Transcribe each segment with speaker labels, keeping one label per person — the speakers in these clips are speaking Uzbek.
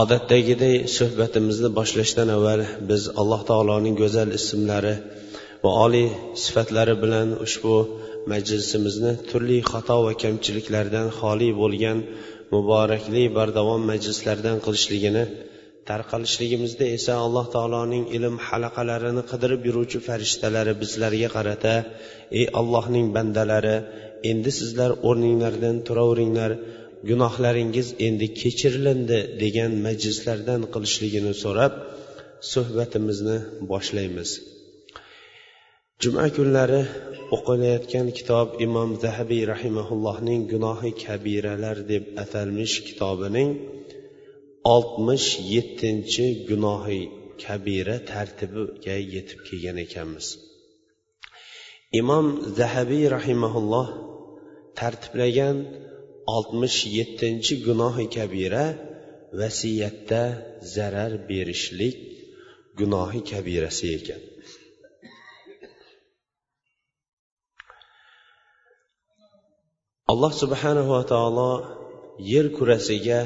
Speaker 1: Odatdagiday suhbatimizni boshlashdan avval biz alloh taoloning go'zal ismlari va oliy sifatlari bilan ushbu majlisimizni turli xato va kamchiliklardan xoli bo'lgan muborakli bardavom majlislardan qilishligini tarqalishligimizda esa alloh taoloning ilm halaqalarini qidirib yuruvchi farishtalari bizlarga qarata ey allohning bandalari endi sizlar o'rninglardan turaveringlar gunohlaringiz endi kechirilindi degan majlislardan qilishligini so'rab suhbatimizni boshlaymiz. Juma kunlari o'qilayotgan kitob imom zahabiy rahimaullohning gunohi kabiralar deb atalmish kitobining oltmish yettinchi gunohi kabira tartibiga yetib kelgan ekanmiz. Imom zahabiy rahimaulloh tartiblagan oltmish yettinchi gunohi kabira vasiyatda zarar berishlik gunohi kabirasi ekan. Alloh subhanahu va taolo yer kurasiga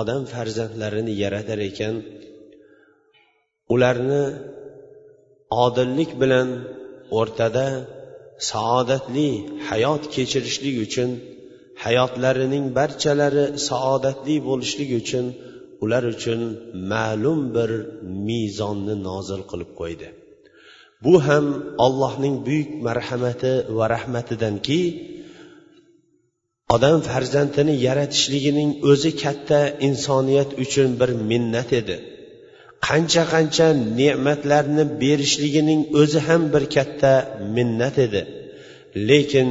Speaker 1: odam farzandlarini yaratar ekan. Ularni odillik bilan o'rtada saodatli hayot kechirishlik uchun hayotlarining barchalari saodatli bo'lishligi uchun ular uchun ma'lum bir mezonni nozil qilib qo'ydi. Bu ham allohning buyuk marhamati va rahmatidanki odam farzandini yaratishligining o'zi katta insoniyat uchun bir minnat edi. Qancha qancha ne'matlarni berishligining o'zi ham bir katta minnat edi. Lekin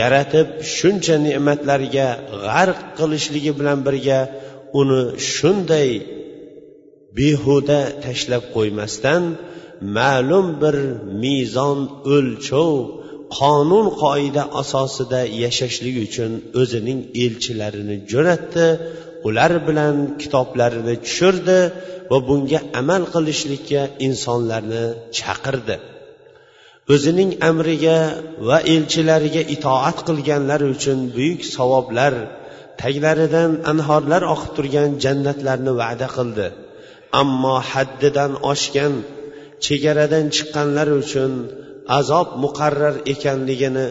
Speaker 1: yaratib shuncha ne'matlarga g'arq qilishligi bilan birga uni shunday behuda tashlab qo'ymasdan ma'lum bir mezon o'lchov qonun qoida asosida yashashlik uchun o'zining elchilarini jo'natdi ular bilan kitoblarini tushirdi va bunga amal qilishlikka insonlarni chaqirdi. O'zining amriga va elchilariga itoat qilganlar uchun buyuk savoblar taglaridan anhorlar oqib turgan jannatlarni va'da qildi. Ammo haddidan oshgan chegaradan chiqqanlar uchun azob muqarrar ekanligini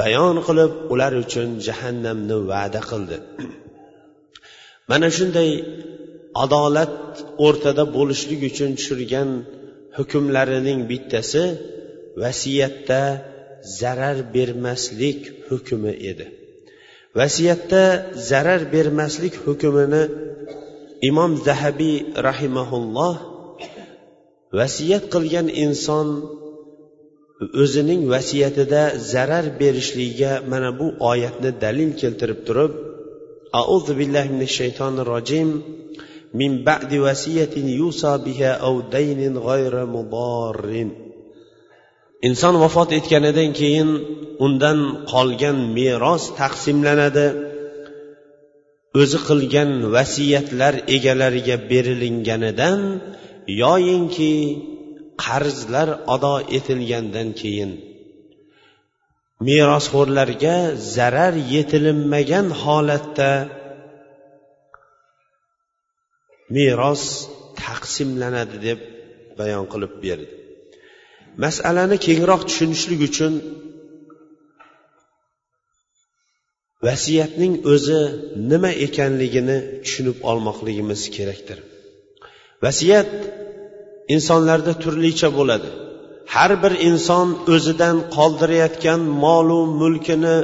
Speaker 1: bayon qilib ular uchun jahannamni va'da qildi. Mana shunday adolat o'rtada bo'lishlik uchun tushirgan hukmlarining bittasi vasiyatda zarar bermaslik hukmi edi. Vasiyatda zarar bermaslik hukmini imom zahabiy rahimaulloh vasiyat qilgan inson o'zining vasiyatida zarar berishligiga mana bu oyatni dalil keltirib turib auzu billahi minash shaytonir rojim min ba'di vasiyatin yusa biha aw daynin g'ayra mudarrin. Inson vafot etganidan keyin undan qolgan meros taqsimlanadi. O'zi qilgan vasiyatlar egalariga berilinganidan yoyinki qarzlar ado etilgandan keyin. Merosxo'rlarga zarar yetilinmagan holatda meros taqsimlanadi deb bayon qilib berdi. Masalani kengroq tushunishlik uchun vasiyatning o'zi nima ekanligini tushunib olmoqligimiz kerakdir. Vasiyat insonlarda turlicha bo'ladi. Har bir inson o'zidan qoldirayotgan molu mulkini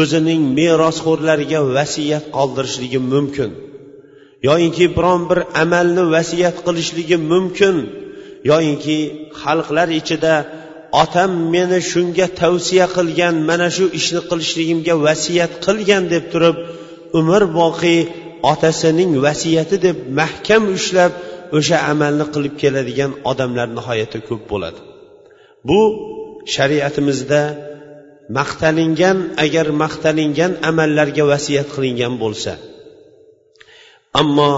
Speaker 1: o'zining merosxo'rlariga vasiyat qoldirishligi mumkin. Yoyinki biron bir amalni vasiyat qilishligi mumkin. Yoyinki xalqlar ichida otam meni shunga tavsiya qilgan mana shu ishni qilishligimga vasiyat qilgan deb turib umr boqiy otasining vasiyati deb mahkam ushlab o'sha amalni qilib keladigan odamlar nihoyatda ko'p bo'ladi. Bu shariatimizda maqtalingan agar maqtalingan amallarga vasiyat qilingan bo'lsa. Ammo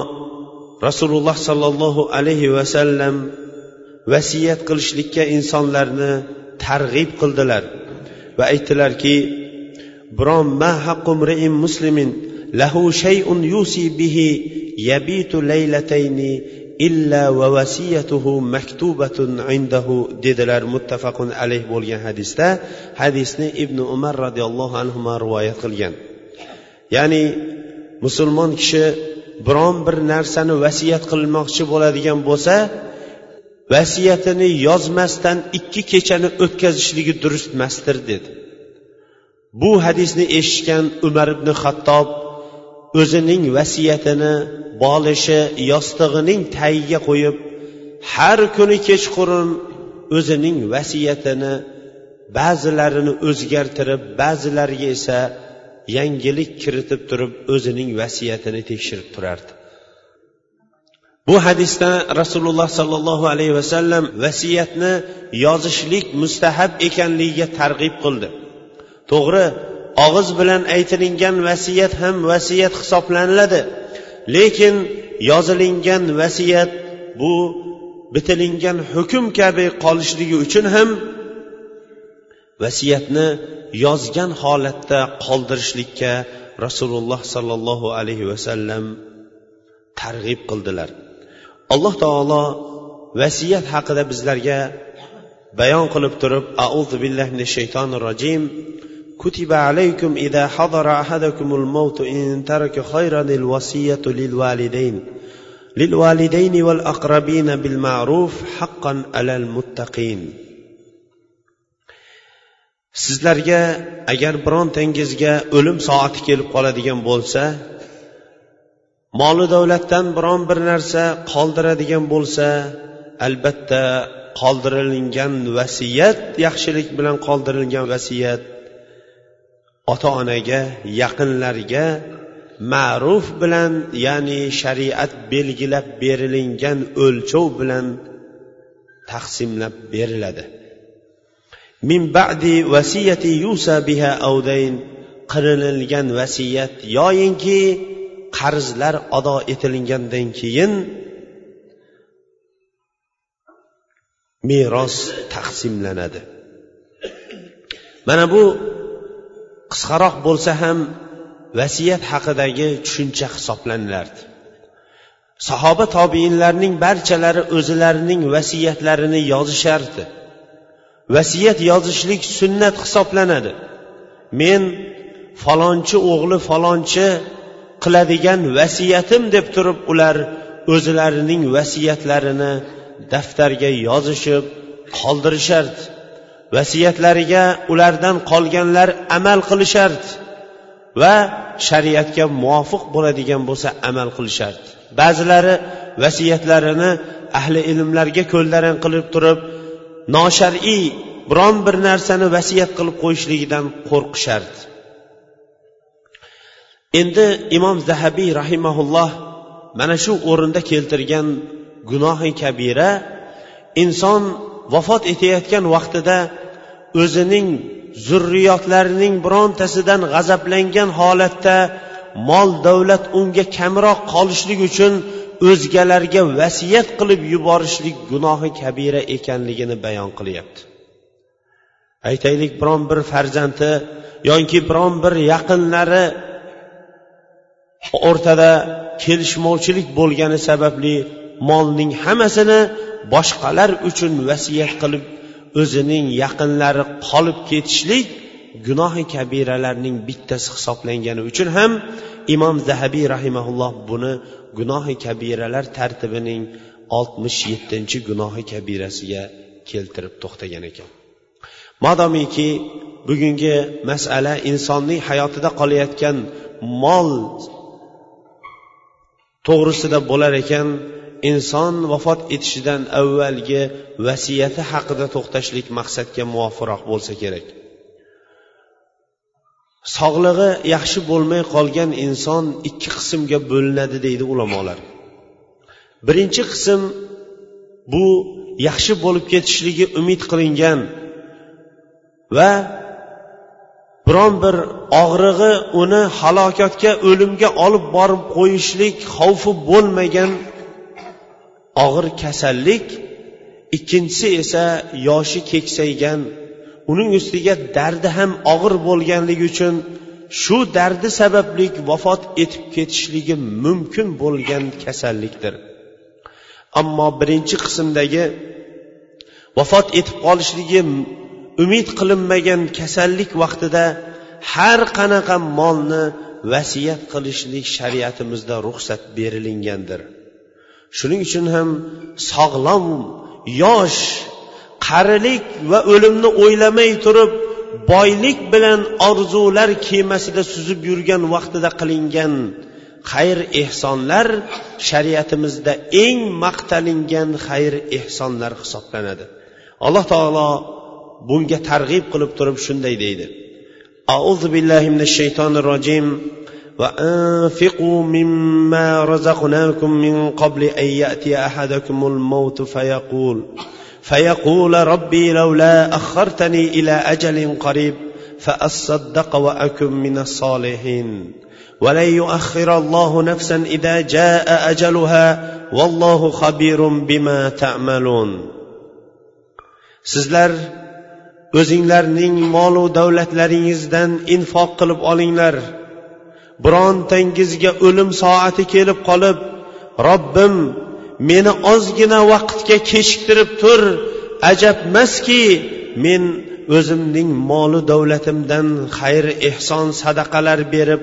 Speaker 1: rasululloh sollallohu alayhi vasallam vasiyat qilishlikka insonlarni targ'ib qildilar va aytdilarki biron ma haqqumriin muslimin lahu shay'un yusi bihi yabitu laylatayni illa va vasiyatuhu maktubatun indahu dedilar muttafaqun alayh bo'lgan hadisda. Hadisni ibn umar roziyallohu anhu rivoyat qilgan. Ya'ni musulmon kishi biron bir narsani vasiyat qilmoqchi bo'ladigan bo'lsa vasiyatini yozmasdan ikki kechani o'tkazishligi durust emasdir dedi. Bu hadisni eshitgan umar ibn xattob o'zining vasiyatini bolishi yostig'ining tagiga qo'yib har kuni kechqurun o'zining vasiyatini ba'zilarini o'zgartirib ba'zilariga esa yangilik kiritib turib o'zining vasiyatini tekshirib turardi. Bu hadisda rasululloh sollallohu alayhi vasallam vasiyatni yozishlik mustahab ekanligiga targ'ib qildi. To'g'ri og'iz bilan aytilingan vasiyat ham vasiyat hisoblaniladi lekin yozilingan vasiyat bu bitilingan hukm kabi qolishligi uchun ham vasiyatni yozgan holatda qoldirishlikka rasululloh sollallohu alayhi vasallam targ'ib qildilar. alloh taolo vasiyat haqida bizlarga bayon qilib turib auzu billahi minash shaytonir rojim كتب عليكم إذا حضر أحدكم الموت إن ترك خيرا الوصية للوالدين للوالدين والأقربين بالمعروف حقا على المتقين sizlarga agar birontangizga o'lim soati kelib qoladigan bo'lsa moli davlatdan biron bir narsa qoldiradigan bo'lsa albatta qoldirilgan vasiyat yaxshilik bilan qoldirilgan vasiyat ota onaga yaqinlarga ma'ruf bilan ya'ni shariat belgilab berilingan o'lchov bilan taqsimlab beriladi. Min ba'di vasiyati yusa biha avdayn qilinilgan vasiyat yoyinki qarzlar ado etilgandan keyin meros taqsimlanadi. Mana bu qisqaroq bo'lsa ham vasiyat haqidagi tushuncha hisoblanilardi sahoba tobiinlarning barchalari o'zilarining vasiyatlarini yozishardi. Vasiyat yozishlik sunnat hisoblanadi. Men falonchi o'g'li falonchi qiladigan vasiyatim deb turib ular o'zlarining vasiyatlarini daftarga yozishib qoldirishardi vasiyatlariga ulardan qolganlar amal qilishardi va shariatga muvofiq bo'ladigan bo'lsa amal qilishardi ba'zilari vasiyatlarini ahli ilmlarga ko'ldarang qilib turib noshar'iy biron bir narsani vasiyat qilib qo'yishligidan qo'rqishardi endi imom zahabiy rahimaulloh mana shu o'rinda keltirgan gunohi kabira inson vafot etayotgan vaqtida o'zining zurriyotlarining birontasidan g'azablangan holatda mol davlat unga kamroq qolishlik uchun o'zgalarga vasiyat qilib yuborishlik gunohi kabira ekanligini bayon qilyapti. Aytaylik biron bir farzandi yoki biron bir yaqinlari o'rtada kelishmovchilik bo'lgani sababli molning hammasini boshqalar uchun vasiyat qilib o'zining yaqinlari qolib ketishlik gunohi kabiralarning bittasi hisoblangani uchun ham imom zahabiy rahimaulloh buni gunohi kabiralar tartibining oltmish yettinchi gunohi kabirasiga keltirib to'xtagan ekan. Modomiki bugungi masala insonning hayotida qolayotgan mol to'g'risida bo'lar ekan inson vafot etishidan avvalgi vasiyati haqida to'xtashlik maqsadga muvofiqroq bo'lsa kerak. Sog'lig'i yaxshi bo'lmay qolgan inson ikki qismga bo'linadi deydi ulamolar. Birinchi qism bu yaxshi bo'lib ketishligi umid qilingan va biron bir og'rig'i uni halokatga o'limga olib borib qo'yishlik xavfi bo'lmagan og'ir kasallik ikkinchisi esa yoshi keksaygan uning ustiga dardi ham og'ir bo'lganligi uchun shu dardi sababli vafot etib ketishligi mumkin bo'lgan kasallikdir. Ammo birinchi qismdagi vafot etib qolishligi umid qilinmagan kasallik vaqtida har qanaqa molni vasiyat qilishlik shariatimizda ruxsat berilingandir. Shuning uchun ham sog'lom yosh qarilik va o'limni o'ylamay turib boylik bilan orzular kemasida suzib yurgan vaqtida qilingan xayr ehsonlar shariatimizda eng maqtalingan xayr ehsonlar hisoblanadi. Alloh taolo bunga targ'ib qilib turib shunday deydi. Auzu billahi minash shaytonir rojim وأنفقوا مما رزقناكم من قبل أن يأتي أحدكم الموت فيقول فيقول ربي لولا أخرتني إلى أجل قريب فأصدق وأكن من الصالحين ولن يؤخر الله نفسا إذا جاء أجلها والله خبير بما تعملون sizlar o'zinglarning molu davlatlaringizdan infoq qilib olinglar. Birontangizga o'lim soati kelib qolib robbim meni ozgina vaqtga kechiktirib tur ajabmaski men o'zimning molu davlatimdan xayr ehson sadaqalar berib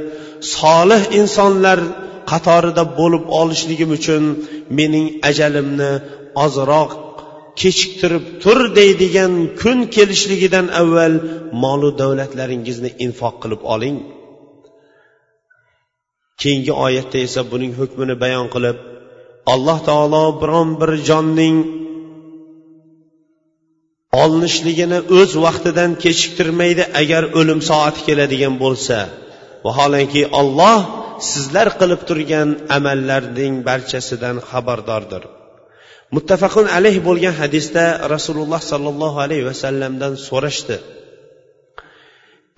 Speaker 1: solih insonlar qatorida bo'lib olishligim uchun mening ajalimni ozroq kechiktirib tur deydigan kun kelishligidan avval molu davlatlaringizni infoq qilib oling. Keyingi oyatda esa buning hukmini bayon qilib alloh taolo biron bir jonning olinishligini o'z vaqtidan kechiktirmaydi agar o'lim soati keladigan bo'lsa. Vaholanki olloh sizlar qilib turgan amallarning barchasidan xabardordir. Muttafaqun alayh bo'lgan hadisda rasululloh sollallohu alayhi vasallamdan so'rashdi.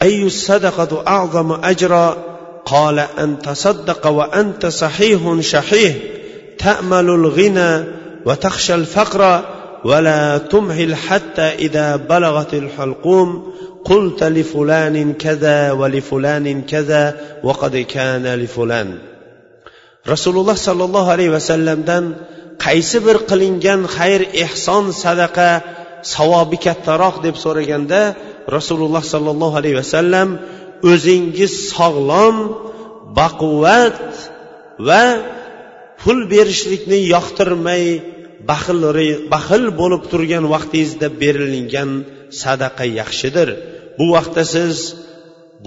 Speaker 1: أي الصدقة أعظم أجرا قال أن تصدق وأنت صحيح شحيح تأمل الغنى وتخشى الفقر ولا تمهل حتى إذا بلغت الحلقوم قلت لفلان كذا ولفلان كذا وقد كان لفلان رسول الله صلى الله عليه وسلم دن qaysi bir qilingan xayr ehson sadaqa savobi kattaroq deb so'raganda rasululloh sollallohu alayhi vasallam o'zingiz sog'lom baquvvat va pul berishlikni yoqtirmay baxil baxil bo'lib turgan vaqtingizda berilingan sadaqa yaxshidir. Bu vaqtda siz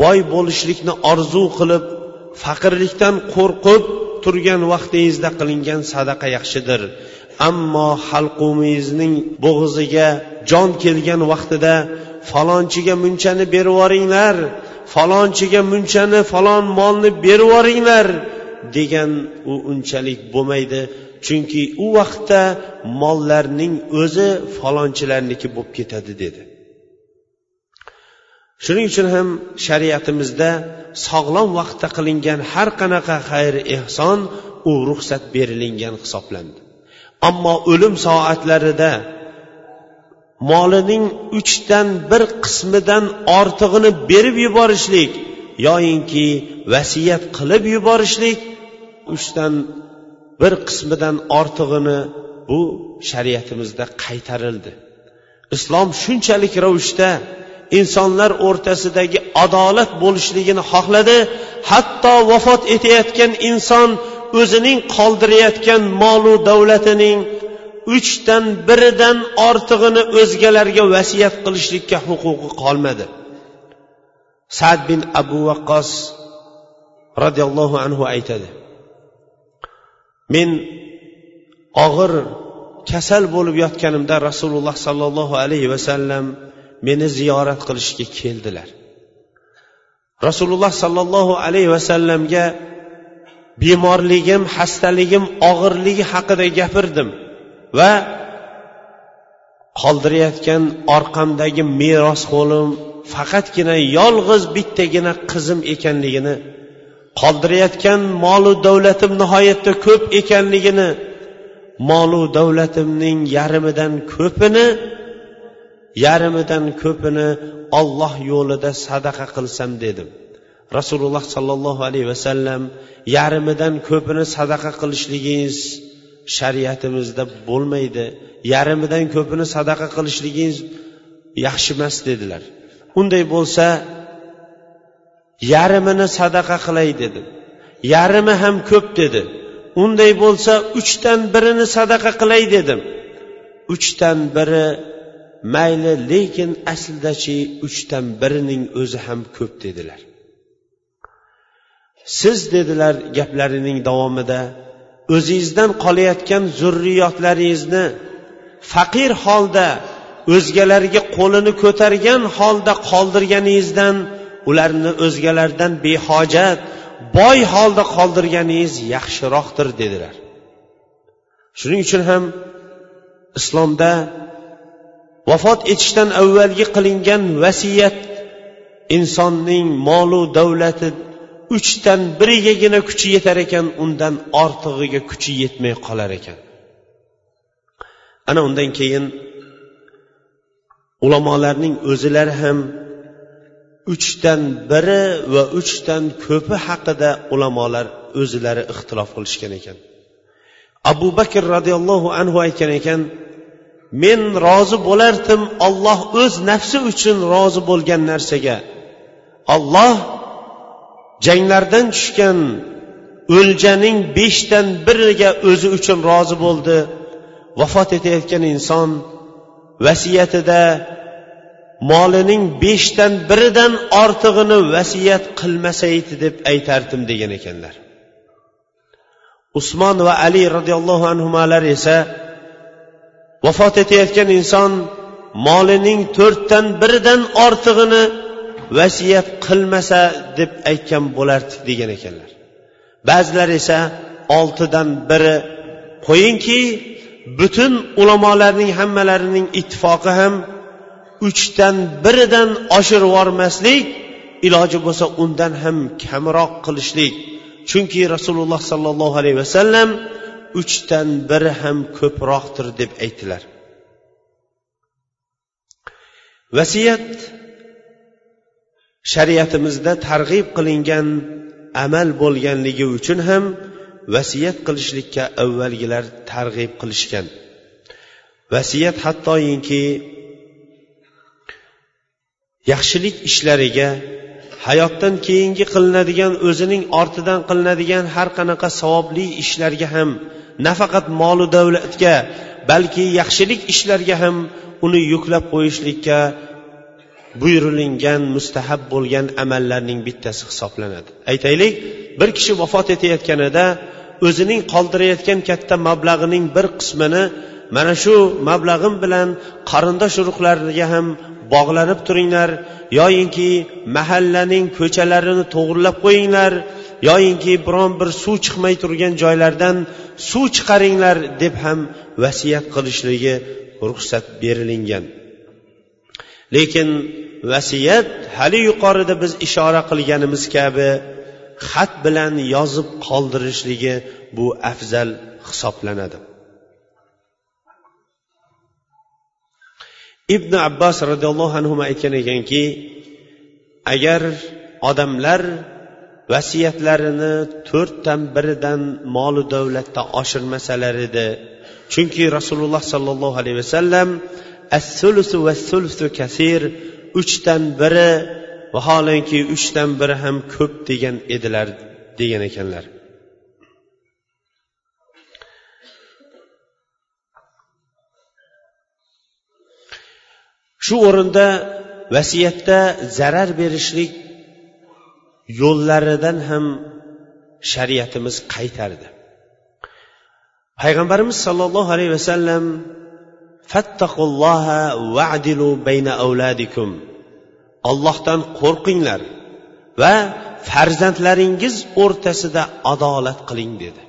Speaker 1: boy bo'lishlikni orzu qilib faqirlikdan qo'rqib turgan vaqtingizda qilingan sadaqa yaxshidir. Ammo halqumingizning bo'g'ziga jon kelgan vaqtida falonchiga munchani berib yuboringlar falonchiga munchani falon molni berib yuboringlar degan u unchalik bo'lmaydi. Chunki u vaqtda mollarning o'zi falonchilarniki bo'lib ketadi dedi. Shuning uchun ham shariatimizda sog'lom vaqtda qilingan har qanaqa xayr ehson u ruxsat berilingan hisoblandi. Ammo o'lim soatlarida molining uchdan bir qismidan ortig'ini berib yuborishlik yoyinki vasiyat qilib yuborishlik uchdan bir qismidan ortig'ini bu shariatimizda qaytarildi. Islom shunchalik ravishda insonlar o'rtasidagi adolat bo'lishligini xohladi. Hatto vafot etayotgan inson o'zining qoldirayotgan molu davlatining uchdan biridan ortig'ini o'zgalarga vasiyat qilishlikka huquqi qolmadi. Sad bin abu vaqqos roziyallohu anhu aytadi men og'ir kasal bo'lib yotganimda rasululloh sollallohu alayhi vasallam meni ziyorat qilishga keldilar. Rasululloh sollallohu alayhi vasallamga bemorligim xastaligim og'irligi haqida gapirdim va qoldirayotgan orqamdagi merosxo'lim faqatgina yolg'iz bittagina qizim ekanligini qoldirayotgan molu davlatim nihoyatda ko'p ekanligini molu davlatimning yarmidan ko'pini yarmidan ko'pini olloh yo'lida sadaqa qilsam dedim. Rasululloh sollallohu alayhi vasallam yarmidan ko'pini sadaqa qilishligingiz shariatimizda bo'lmaydi. Yarmidan ko'pini sadaqa qilishligingiz yaxshi emas dedilar. Unday bo'lsa yarmini sadaqa qilay dedi yarmi ham ko'p dedi. Unday bo'lsa uchdan birini sadaqa qilay dedim. Uchdan biri mayli lekin aslidachi uchdan birining o'zi ham ko'p dedilar. Siz dedilar gaplarining davomida o'zingizdan qolayotgan zurriyotlaringizni faqir holda o'zgalarga qo'lini ko'targan holda qoldirganingizdan ularni o'zgalardan behojat boy holda qoldirganingiz yaxshiroqdir dedilar. Shuning uchun ham islomda vafot etishdan avvalgi qilingan vasiyat insonning molu davlati uchdan birigagina kuchi yetar ekan undan ortig'iga kuchi yetmay qolar ekan. Ana undan keyin ulamolarning o'zilari ham uchdan biri va uchdan ko'pi haqida ulamolar o'zilari ixtilof qilishgan ekan. Abu bakr roziyallohu anhu aytgan ekan men rozi bo'lardim olloh o'z nafsi uchun rozi bo'lgan narsaga. Olloh janglardan tushgan o'ljaning beshdan biriga o'zi uchun rozi bo'ldi. Vafot etayotgan inson vasiyatida molining beshdan biridan ortig'ini vasiyat qilmasaydi deb aytardim degan ekanlar. Usmon va ali roziyallohu anhular esa vafot etayotgan inson molining to'rtdan biridan ortig'ini vasiyat qilmasa deb aytgan bo'lardik degan ekanlar. Ba'zilar esa oltidan biri qo'yingki butun ulamolarning hammalarining ittifoqi ham uchdan biridan oshirib yubormaslik iloji bo'lsa undan ham kamroq qilishlik. Chunki rasululloh sollallohu alayhi vasallam uchdan biri ham ko'proqdir deb aytdilar. Vasiyat shariatimizda targ'ib qilingan amal bo'lganligi uchun ham vasiyat qilishlikka avvalgilar targ'ib qilishgan. Vasiyat hattoyinki yaxshilik ishlariga hayotdan keyingi qilinadigan o'zining ortidan qilinadigan har qanaqa savobli ishlarga ham nafaqat molu davlatga balki yaxshilik ishlarga ham uni yuklab qo'yishlikka buyurilingan mustahab bo'lgan amallarning bittasi hisoblanadi. Aytaylik bir kishi vafot etayotganida o'zining qoldirayotgan katta mablag'ining bir qismini mana shu mablag'im bilan qarindosh urug'larga ham bog'lanib turinglar yoyinki mahallaning ko'chalarini to'g'irlab qo'yinglar yoyinki biron bir suv chiqmay turgan joylardan suv chiqaringlar deb ham vasiyat qilishligi ruxsat berilingan. Lekin vasiyat hali yuqorida biz ishora qilganimiz kabi xat bilan yozib qoldirishligi bu afzal hisoblanadi. Ibn abbos roziyallohu anhu aytgan ekanki agar odamlar vasiyatlarini to'rtdan biridan molu davlatda oshirmasalar edi. Chunki rasululloh sollallohu alayhi vasallam as vassulusu va kasir uchdan biri vaholanki uchdan biri ham ko'p degan edilar degan ekanlar. Shu o'rinda vasiyatda zarar berishlik yo'llaridan ham shariatimiz qaytardi. Payg'ambarimiz sollallohu alayhi vasallam fattaqulloha vadilu bayna avladikum. Ollohdan qo'rqinglar va farzandlaringiz o'rtasida adolat qiling dedi.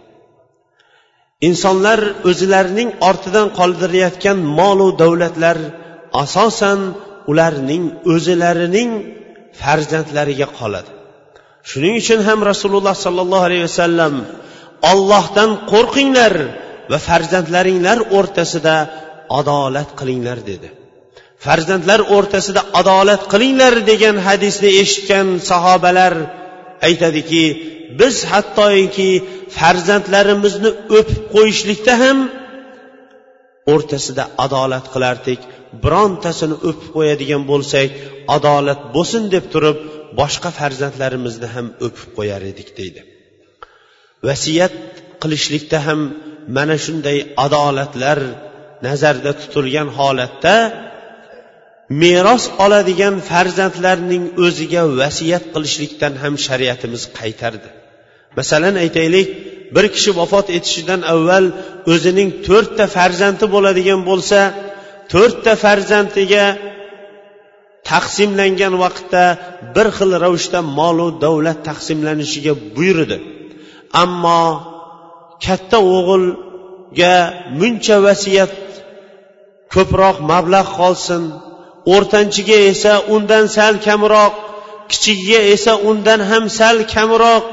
Speaker 1: Insonlar o'zlarining ortidan qoldirayotgan molu davlatlar asosan ularning o'zilarining farzandlariga qoladi. Shuning uchun ham rasululloh sollallohu alayhi vasallam ollohdan qo'rqinglar va farzandlaringlar o'rtasida adolat qilinglar dedi. Farzandlar o'rtasida adolat qilinglar degan hadisni eshitgan sahobalar aytadiki biz hattoki farzandlarimizni o'pib qo'yishlikda ham o'rtasida adolat qilardik. Birontasini o'pib qo'yadigan bo'lsak adolat bo'lsin deb turib boshqa farzandlarimizni ham o'pib qo'yar edik deydi. Vasiyat qilishlikda ham mana shunday adolatlar nazarda tutilgan holatda meros oladigan farzandlarning o'ziga vasiyat qilishlikdan ham shariatimiz qaytardi. Masalan aytaylik bir kishi vafot etishidan avval o'zining to'rtta farzandi bo'ladigan bo'lsa to'rtta farzandiga taqsimlangan vaqtda bir xil ravishda molu davlat taqsimlanishiga buyurdi. Ammo katta o'g'ilga muncha vasiyat ko'proq mablag' qolsin o'rtanchiga esa undan sal kamroq kichigiga esa undan ham sal kamroq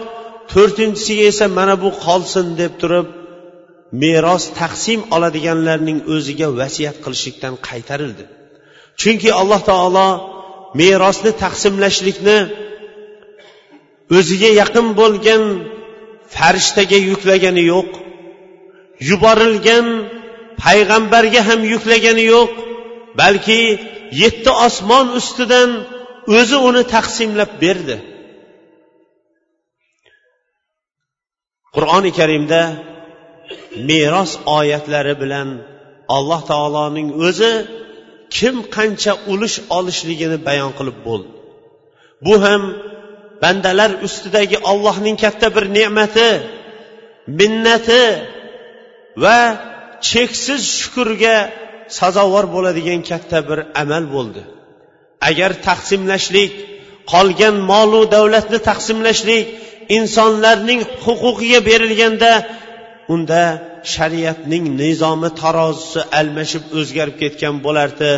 Speaker 1: to'rtinchisiga esa mana bu qolsin deb turib meros taqsim oladiganlarning o'ziga vasiyat qilishlikdan qaytarildi. Chunki alloh taolo merosni taqsimlashlikni o'ziga yaqin bo'lgan farishtaga yuklagani yo'q. Yuborilgan payg'ambarga ham yuklagani yo'q balki yetti osmon ustidan o'zi uni taqsimlab berdi. Qur'oni karimda meros oyatlari bilan alloh taoloning o'zi kim qancha ulush olishligini bayon qilib bo'ldi. Bu ham bandalar ustidagi ollohning katta bir ne'mati minnati va cheksiz shukurga sazovor bo'ladigan katta bir amal bo'ldi. Agar taqsimlashlik qolgan molu davlatni taqsimlashlik insonlarning huquqiga berilganda unda shariatning nizomi tarozisi almashib o'zgarib ketgan bo'lardi.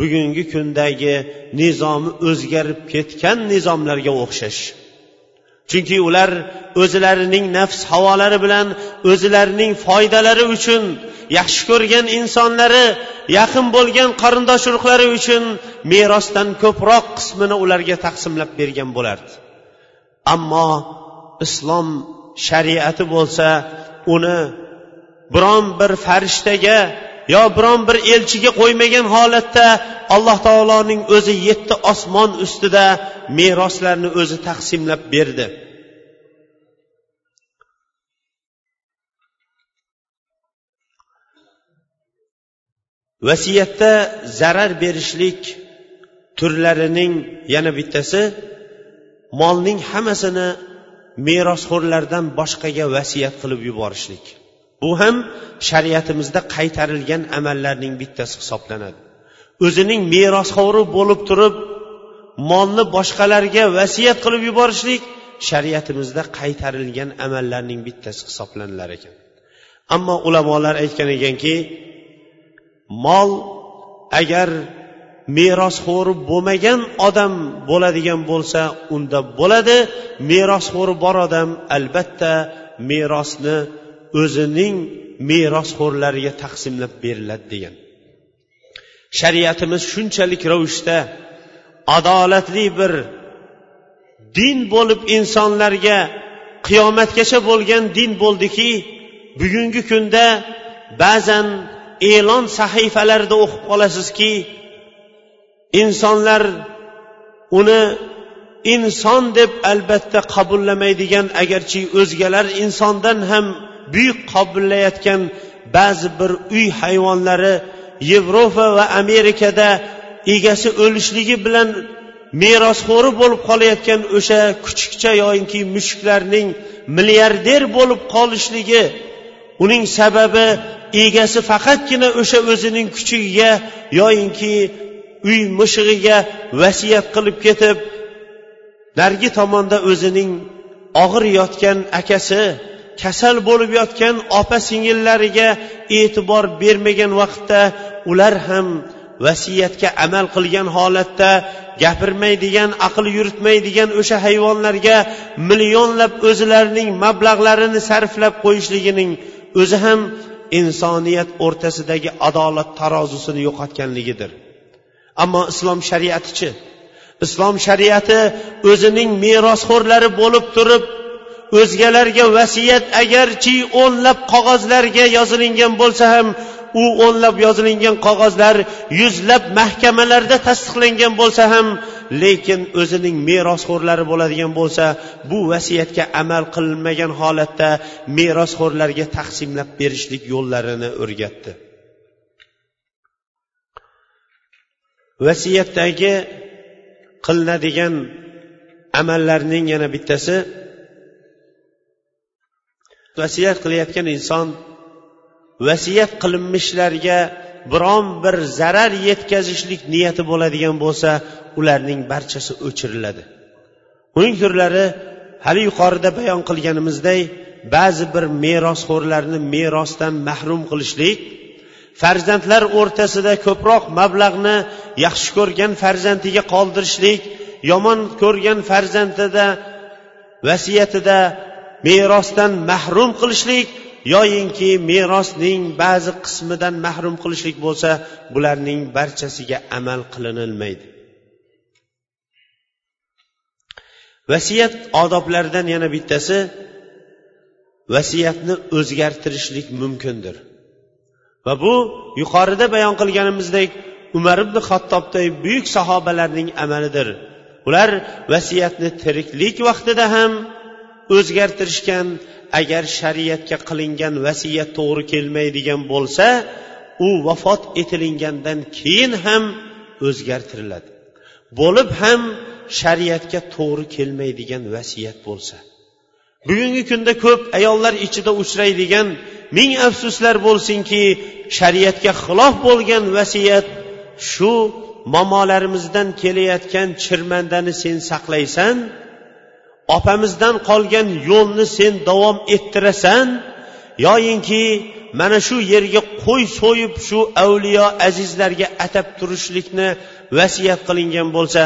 Speaker 1: Bugungi kundagi nizomi o'zgarib ketgan nizomlarga o'xshash. Chunki ular o'zlarining nafs havolari bilan o'zlarining foydalari uchun yaxshi ko'rgan insonlari yaqin bo'lgan qarindosh urug'lari uchun merosdan ko'proq qismini ularga taqsimlab bergan bo'lardi. Ammo islom shariati bo'lsa uni biron bir farishtaga yo biron bir elchiga qo'ymagan holatda alloh taoloning o'zi yetti osmon ustida meroslarni o'zi taqsimlab berdi. Vasiyatda zarar berishlik turlarining yana bittasi molning hammasini merosxo'rlardan boshqaga vasiyat qilib yuborishlik. Bu ham shariatimizda qaytarilgan amallarning bittasi hisoblanadi. O'zining merosxo'ri bo'lib turib molni boshqalarga vasiyat qilib yuborishlik shariatimizda qaytarilgan amallarning bittasi hisoblanilar ekan. Ammo ulamolar aytgan ekanki mol agar merosxo'ri bo'lmagan odam bo'ladigan bo'lsa unda bo'ladi. Merosxo'ri bor odam albatta merosni o'zining merosxo'rlariga taqsimlab beriladi degan. Shariatimiz shunchalik ravishda adolatli bir din bo'lib insonlarga qiyomatgacha bo'lgan din bo'ldiki bugungi kunda ba'zan e'lon sahifalarida o'qib qolasizki insonlar uni inson deb albatta qabullamaydigan agarchi o'zgalar insondan ham buyuk qabullayotgan ba'zi bir uy hayvonlari yevropa va amerikada egasi o'lishligi bilan merosxo'ri bo'lib qolayotgan o'sha kuchukcha yoyinki mushuklarning milliarder bo'lib qolishligi uning sababi egasi faqatgina o'sha o'zining kuchugiga yoyinki uy mushug'iga vasiyat qilib ketib narigi tomonda o'zining og'ir yotgan akasi kasal bo'lib yotgan opa singillariga e'tibor bermagan vaqtda ular ham vasiyatga amal qilgan holatda gapirmaydigan aql yuritmaydigan o'sha hayvonlarga millionlab o'zlarining mablag'larini sarflab qo'yishligining o'zi ham insoniyat o'rtasidagi adolat tarozusini yo'qotganligidir. Ammo islom shariatichi. Islom shariati o'zining merosxo'rlari bo'lib turib o'zgalarga vasiyat agarchi o'nlab qog'ozlarga yozilingan bo'lsa ham u o'nlab yozilingan qog'ozlar yuzlab mahkamalarda tasdiqlangan bo'lsa ham lekin o'zining merosxo'rlari bo'ladigan bo'lsa bu vasiyatga amal qilinmagan holatda merosxo'rlarga taqsimlab berishlik yo'llarini o'rgatdi. Vasiyatdagi qilinadigan amallarning yana bittasi vasiyat qilayotgan inson vasiyat qilinmishlarga biron bir zarar yetkazishlik niyati bo'ladigan bo'lsa ularning barchasi o'chiriladi. Uning turlari hali yuqorida bayon qilganimizday ba'zi bir merosxo'rlarni merosdan mahrum qilishlik farzandlar o'rtasida ko'proq mablag'ni yaxshi ko'rgan farzandiga qoldirishlik yomon ko'rgan farzandida vasiyatida merosdan mahrum qilishlik yoyinki merosning ba'zi qismidan mahrum qilishlik bo'lsa bularning barchasiga amal qilinilmaydi. Vasiyat odoblaridan yana bittasi vasiyatni o'zgartirishlik mumkindir. Va bu yuqorida bayon qilganimizdek umar ibn hattobday buyuk sahobalarning amalidir. Ular vasiyatni tiriklik vaqtida ham o'zgartirishgan agar shariatga qilingan vasiyat to'g'ri kelmaydigan bo'lsa u vafot etilingandan keyin ham o'zgartiriladi. Bo'lib ham shariatga to'g'ri kelmaydigan vasiyat bo'lsa. Bugungi kunda ko'p ayollar ichida uchraydigan ming afsuslar bo'lsinki shariatga xilof bo'lgan vasiyat shu momolarimizdan kelayotgan chirmandani sen saqlaysan opamizdan qolgan yo'lni sen davom ettirasan yoyinki mana shu yerga qo'y so'yib shu avliyo azizlarga atab turishlikni vasiyat qilingan bo'lsa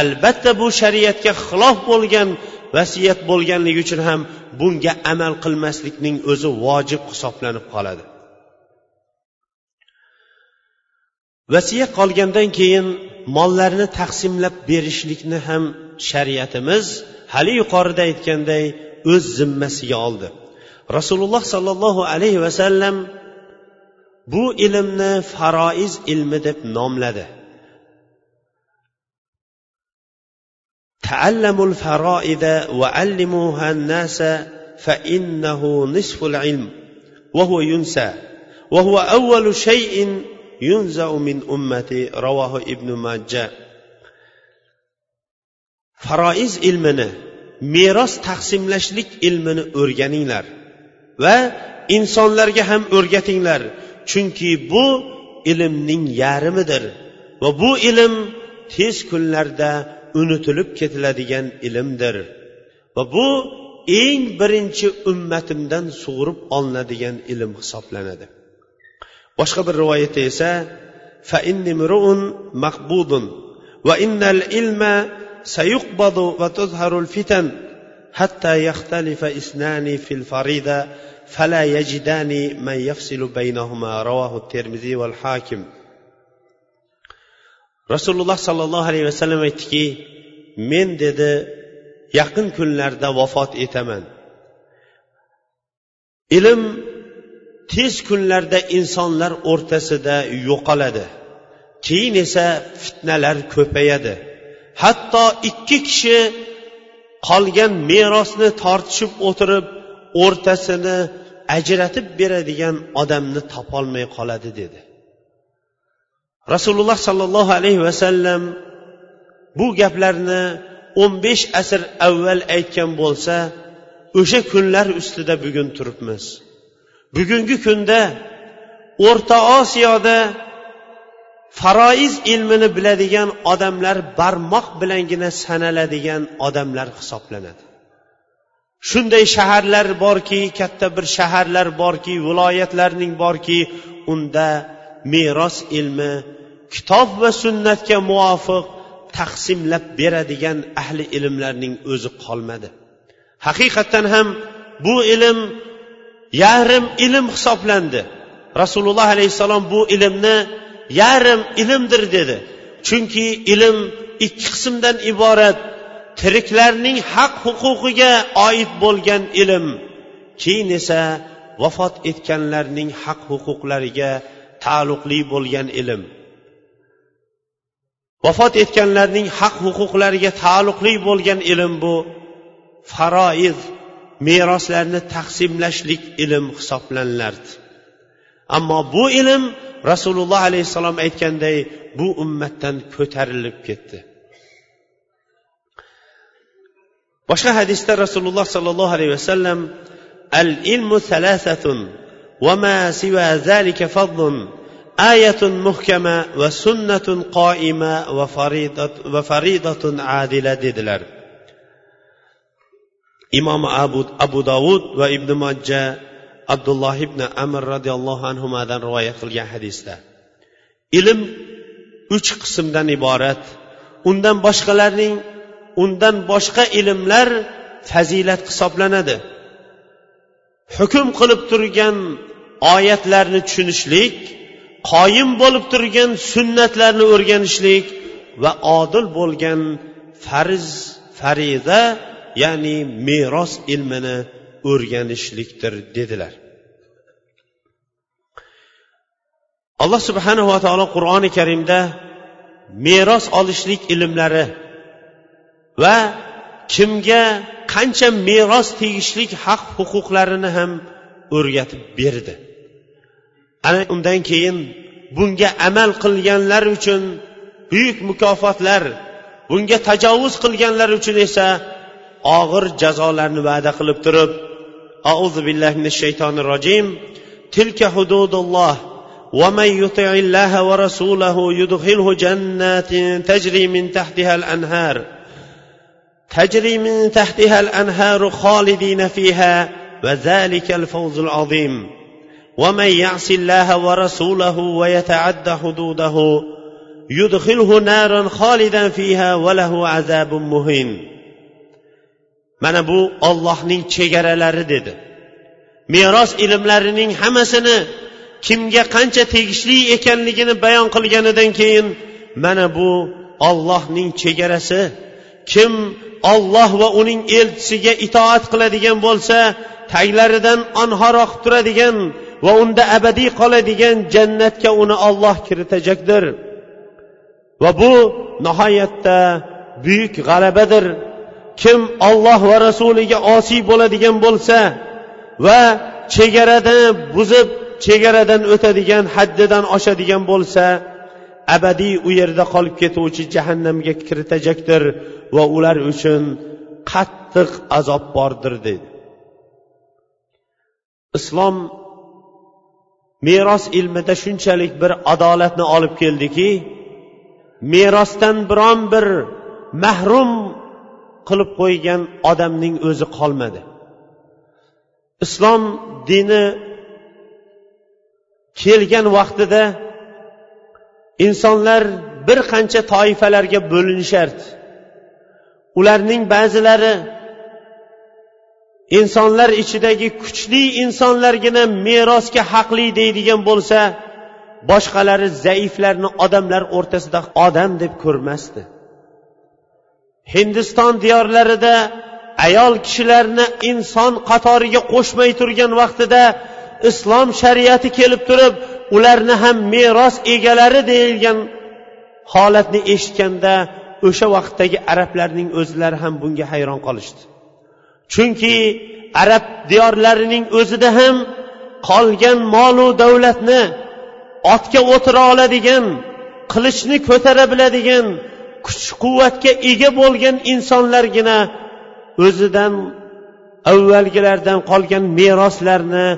Speaker 1: albatta bu shariatga xilof bo'lgan vasiyat bo'lganligi uchun ham bunga amal qilmaslikning o'zi vojib hisoblanib qoladi. Vasiyat qolgandan keyin mollarni taqsimlab berishlikni ham shariatimiz hali yuqorida aytganday o'z zimmasiga oldi. Rasululloh sollallohu alayhi vasallam bu ilmni faroiz ilmi deb nomladi. تعلموا الفرائض وعلموها الناس فإنه نصف العلم وهو ينسى وهو أول شيء ينزع من أمتي رواه ابن ماجه faroiz ilmini meros taqsimlashlik ilmini o'rganinglar va insonlarga ham o'rgatinglar chunki bu ilmning yarmidir va bu ilm tez kunlarda unutilib ketiladigan ilmdir. Va bu eng birinchi ummatimdan sug'urib olinadigan ilm hisoblanadi. Boshqa bir rivoyatda esa maqbudun va innal ilma sayuqbadu va tuzharul fitan hatta yaxtalifa isnani fil farida fala yajidani man yafsilu baynahuma rawahu termiziy val hakim. Rasululloh sollallohu alayhi vasallam aytdiki men dedi yaqin kunlarda vafot etaman. Ilm tez kunlarda insonlar o'rtasida yo'qoladi. Keyin esa fitnalar ko'payadi. Hatto ikki kishi qolgan merosni tortishib o'tirib o'rtasini ajratib beradigan odamni topolmay qoladi dedi. Rasululloh sollallohu alayhi vasallam bu gaplarni o'n besh asr avval aytgan bo'lsa o'sha kunlar ustida bugun turibmiz. Bugungi kunda o'rta osiyoda faroiz ilmini biladigan odamlar barmoq bilangina sanaladigan odamlar hisoblanadi. Shunday shaharlar borki katta bir shaharlar borki viloyatlarning borki unda meros ilmi kitob va sunnatga muvofiq taqsimlab beradigan ahli ilmlarning o'zi qolmadi. Haqiqatdan ham bu ilm yarim ilm hisoblandi. Rasululloh alayhissalom bu ilmni yarim ilmdir dedi. Chunki ilm ikki qismdan iborat tiriklarning haq huquqiga oid bo'lgan ilm. Keyin esa vafot etganlarning haq huquqlariga taalluqli bo'lgan ilm. Vafot etganlarning haq huquqlariga taalluqli bo'lgan ilm bu faroiz meroslarni taqsimlashlik ilm hisoblanilardi ammo bu ilm rasululloh alayhissalom aytganday bu ummatdan ko'tarilib ketdi. Boshqa hadisda rasululloh sollallohu alayhi vasallam al ilmu salasatun وما سوى ذلك فضل آية محكمة وسنة قائمة وفريضة, وفريضة عادلة faridat va faridatun adila dedilar imom abu abu dovud va ibn majja abdulloh ibn amr roziyallohu anhudan rivoyat qilgan hadisda ilm uch qismdan iborat undan boshqalarning undan boshqa ilmlar fazilat hisoblanadi. Hukm qilib turgan oyatlarni tushunishlik qoyim bo'lib turgan sunnatlarni o'rganishlik va odil bo'lgan farz fariza ya'ni meros ilmini o'rganishlikdir dedilar. Alloh subhanava taolo qur'oni karimda meros olishlik ilmlari va kimga qancha meros tegishlik haq huquqlarini ham o'rgatib berdi. ana undan keyin bunga amal qilganlar uchun buyuk mukofotlar bunga tajovuz qilganlar uchun esa og'ir jazolarni va'da qilib turib auzu billahi minash shaytonir rojim tilka hududulloh ومن يطع الله ورسوله يدخله جنات تجري من تحتها الانهار تجري من تحتها الانهار خالدين فيها وذلك الفوز العظيم ومن يعص الله ورسوله ويتعد حدوده يدخله نارا خالدا فيها وله عذاب مهين mana bu ollohning chegaralari dedi meros ilmlarining hammasini kimga qancha tegishli ekanligini bayon qilganidan keyin mana bu ollohning chegarasi kim olloh va uning elchisiga itoat qiladigan bo'lsa taglaridan anhor oqib turadigan va unda abadiy qoladigan jannatga uni olloh kiritajakdir. Va bu nihoyatda buyuk g'alabadir. Kim olloh va rasuliga osiy bo'ladigan bo'lsa va chegarani buzib chegaradan o'tadigan haddidan oshadigan bo'lsa abadiy u yerda qolib ketuvchi jahannamga kiritajakdir va ular uchun qattiq azob bordir dedi islom meros ilmida shunchalik bir adolatni olib keldiki merosdan biron bir mahrum qilib qo'ygan odamning o'zi qolmadi. Islom dini kelgan vaqtida insonlar bir qancha toifalarga bo'linishardi ularning ba'zilari insonlar ichidagi kuchli insonlargina merosga haqli deydigan bo'lsa boshqalari zaiflarni odamlar o'rtasida odam deb ko'rmasdi. Hindiston diyorlarida ayol kishilarni inson qatoriga qo'shmay turgan vaqtida islom shariati kelib turib ularni ham meros egalari deyilgan holatni eshitganda o'sha vaqtdagi arablarning o'zlari ham bunga hayron qolishdi. Chunki arab diyorlarining o'zida ham qolgan molu davlatni otga o'tira oladigan qilichni ko'tara biladigan kuch quvvatga ega bo'lgan insonlargina o'zidan avvalgilardan qolgan meroslarni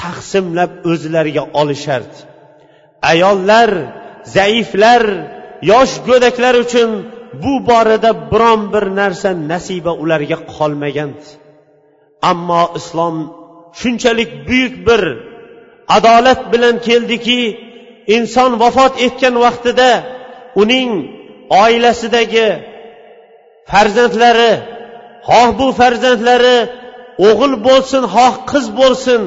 Speaker 1: taqsimlab o'zlariga olishardi. Ayollar zaiflar yosh go'daklar uchun bu borada biron bir narsa nasiba ularga qolmagan. Ammo islom shunchalik buyuk bir adolat bilan keldiki inson vafot etgan vaqtida uning oilasidagi farzandlari xoh bu farzandlari o'g'il bo'lsin xoh qiz bo'lsin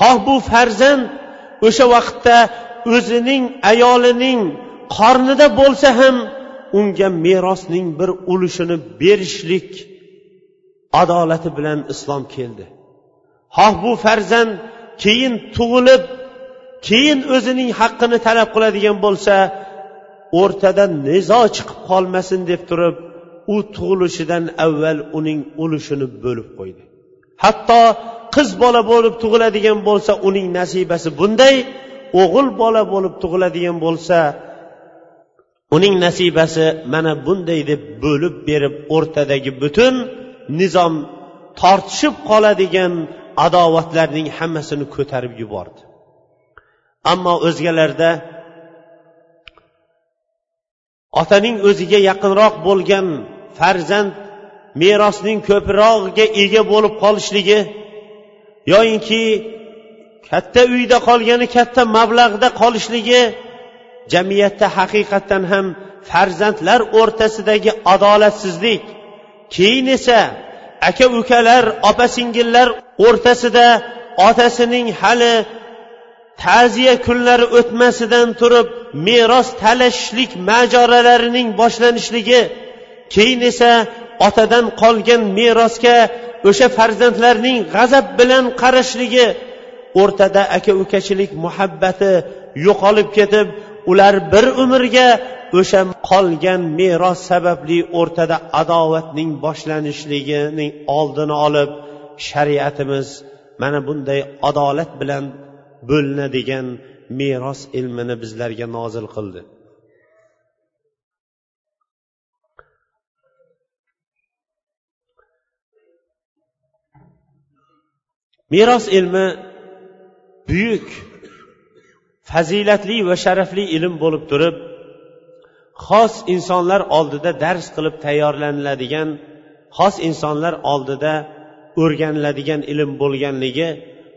Speaker 1: xoh bu farzand o'sha vaqtda o'zining ayolining qornida bo'lsa ham unga merosning bir ulushini berishlik adolati bilan islom keldi. Xoh bu farzand keyin tug'ilib keyin o'zining haqqini talab qiladigan bo'lsa o'rtada nizo chiqib qolmasin deb turib u tug'ilishidan avval uning ulushini bo'lib qo'ydi. Hatto qiz bola bo'lib tug'iladigan bo'lsa uning nasibasi bunday o'g'il bola bo'lib tug'iladigan bo'lsa uning nasibasi mana bunday deb bo'lib berib o'rtadagi butun nizom tortishib qoladigan adovatlarning hammasini ko'tarib yubordi. Ammo o'zgalarda otaning o'ziga yaqinroq bo'lgan farzand merosning ko'prog'iga ega bo'lib qolishligi yoyinki katta uyda qolgani katta mablag'da qolishligi jamiyatda haqiqatdan ham farzandlar o'rtasidagi adolatsizlik. Keyin esa aka ukalar opa singillar o'rtasida otasining hali ta'ziya kunlari o'tmasidan turib meros talashishlik majoralarining boshlanishligi keyin esa otadan qolgan merosga o'sha farzandlarning g'azab bilan qarashligi o'rtada aka ukachilik muhabbati yo'qolib ketib ular bir umrga o'sha qolgan meros sababli o'rtada adovatning boshlanishligining oldini olib shariatimiz mana bunday adolat bilan bo'linadigan meros ilmini bizlarga nozil qildi. Meros ilmi buyuk fazilatli va sharafli ilm bo'lib turib xos insonlar oldida dars qilib tayyorlaniladigan xos insonlar oldida o'rganiladigan ilm bo'lganligi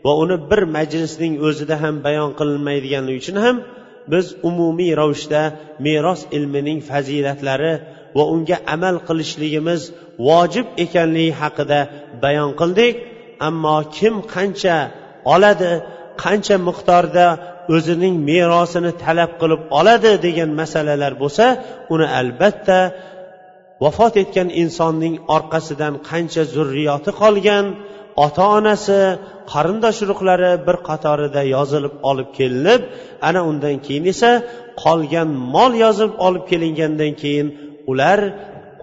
Speaker 1: va uni bir majlisning o'zida ham bayon qilinmaydiganligi uchun ham biz umumiy ravishda meros ilmining fazilatlari va unga amal qilishligimiz vojib ekanligi haqida bayon qildik. Ammo kim qancha oladi qancha miqdorda o'zining merosini talab qilib oladi degan masalalar bo'lsa uni albatta vafot etgan insonning orqasidan qancha zurriyoti qolgan ota onasi qarindosh urug'lari bir qatorida yozilib olib kelinib ana undan keyin esa qolgan mol yozib olib kelingandan keyin ular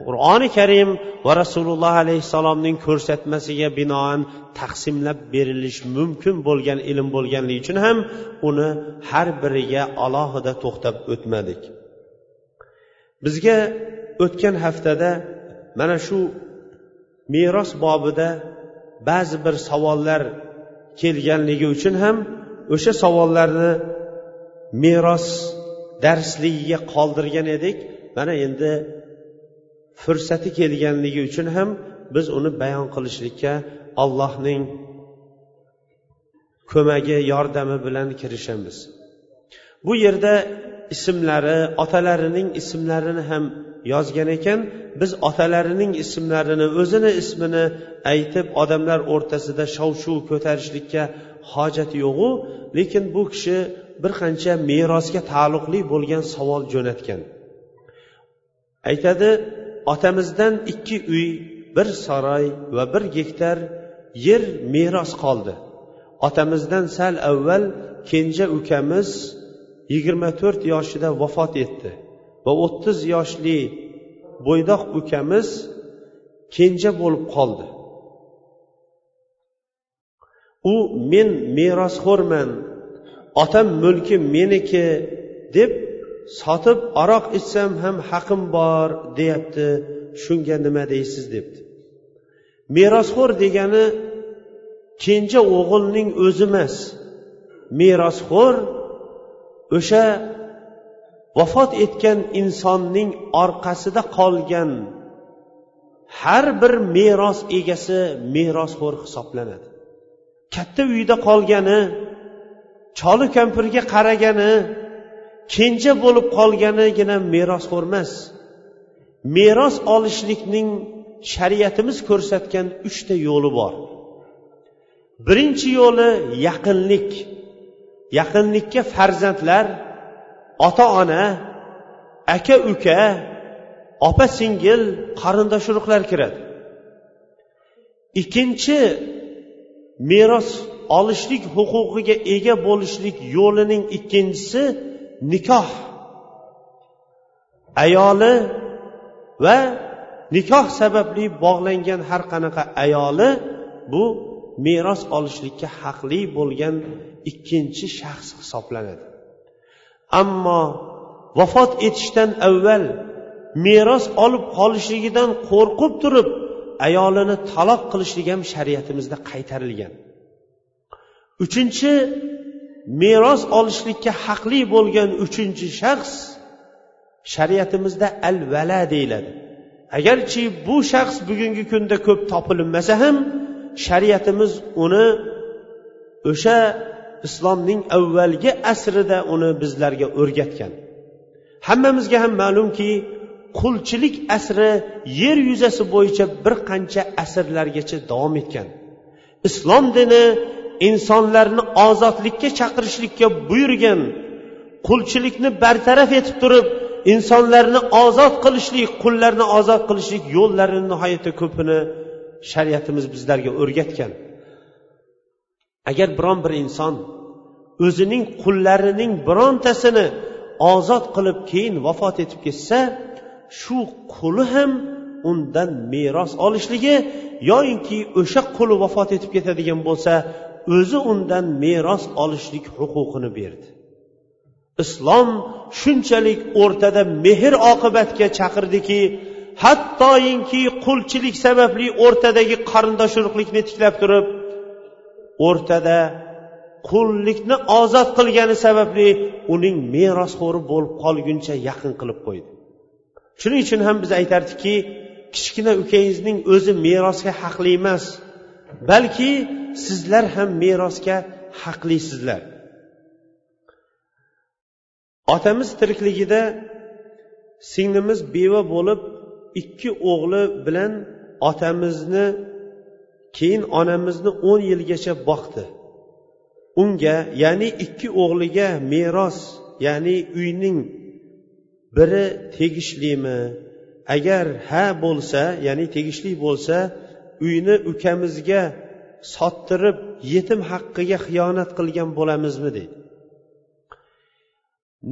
Speaker 1: qur'oni karim va rasululloh alayhissalomning ko'rsatmasiga binoan taqsimlab berilish mumkin bo'lgan ilm bo'lganligi uchun ham uni har biriga alohida to'xtab o'tmadik. Bizga o'tgan haftada mana shu meros bobida ba'zi bir savollar kelganligi uchun ham o'sha savollarni meros darsligiga qoldirgan edik. Mana endi fursati kelganligi uchun ham biz uni bayon qilishlikka allohning ko'magi yordami bilan kirishamiz. Bu yerda ismlari otalarining ismlarini ham yozgan ekan. Biz otalarining ismlarini o'zini ismini aytib odamlar o'rtasida shov shuv ko'tarishlikka hojat yo'g'u lekin bu kishi bir qancha merosga taalluqli bo'lgan savol jo'natgan. Aytadi otamizdan ikki uy bir saroy va bir gektar yer meros qoldi. Otamizdan sal avval kenja ukamiz yigirma to'rt yoshida vafot etdi va o'ttiz yoshli bo'ydoq ukamiz kenja bo'lib qoldi. U men merosxo'rman otam mulki meniki deb sotib aroq ichsam ham haqim bor deyapti. Shunga nima deysiz debdi. Merosxo'r degani kenja o'g'ilning o'zi emas. Merosxo'r o'sha vafot etgan insonning orqasida qolgan har bir meros egasi merosxo'r hisoblanadi. Katta uyda qolgani choli kampirga qaragani kenja bo'lib qolganigina merosxo'r emas meros olishlikning shariatimiz ko'rsatgan uchta yo'li bor. Birinchi yo'li yaqinlik. Yaqinlikka farzandlar ota ona aka uka opa singil qarindosh urug'lar kiradi. Ikkinchi meros olishlik huquqiga ega bo'lishlik yo'lining ikkinchisi nikoh. Ayoli va nikoh sababli bog'langan har qanaqa ayoli bu meros olishlikka haqli bo'lgan ikkinchi shaxs hisoblanadi. Ammo vafot etishdan avval meros olib qolishligidan qo'rqib turib ayolini taloq qilishlik ham shariatimizda qaytarilgan. Uchinchi meros olishlikka haqli bo'lgan uchinchi shaxs shariatimizda al vala deyiladi. Agarchi bu shaxs bugungi kunda ko'p topilinmasa ham shariatimiz uni o'sha islomning avvalgi asrida uni bizlarga o'rgatgan. Hammamizga ham ma'lumki qulchilik asri yer yuzasi bo'yicha bir qancha asrlargacha davom etgan. Islom dini insonlarni ozodlikka chaqirishlikka buyurgan qulchilikni bartaraf etib turib insonlarni ozod qilishlik qullarni ozod qilishlik yo'llarini nihoyatda ko'pini shariatimiz bizlarga o'rgatgan. Agar biron bir inson o'zining qullarining birontasini ozod qilib keyin vafot etib ketsa shu quli ham undan meros olishligi yoyinki o'sha quli vafot etib ketadigan bo'lsa o'zi undan meros olishlik huquqini berdi. Islom shunchalik o'rtada mehr oqibatga chaqirdiki hattoyinki qulchilik sababli o'rtadagi qarindosh urug'likni tiklab turib o'rtada qullikni ozod qilgani sababli uning merosxo'ri bo'lib qolguncha yaqin qilib qo'ydi. Shuning uchun ham biz aytardikki kichkina ukangizning o'zi merosga haqli emas balki sizlar ham merosga haqlisizlar otamiz tirikligida singlimiz beva bo'lib ikki o'g'li bilan otamizni keyin onamizni o'n yilgacha boqdi. Unga ya'ni ikki o'g'liga meros ya'ni uyning biri tegishlimi? Agar ha bo'lsa ya'ni tegishli bo'lsa uyni ukamizga sottirib yetim haqqiga xiyonat qilgan bo'lamizmi deydi.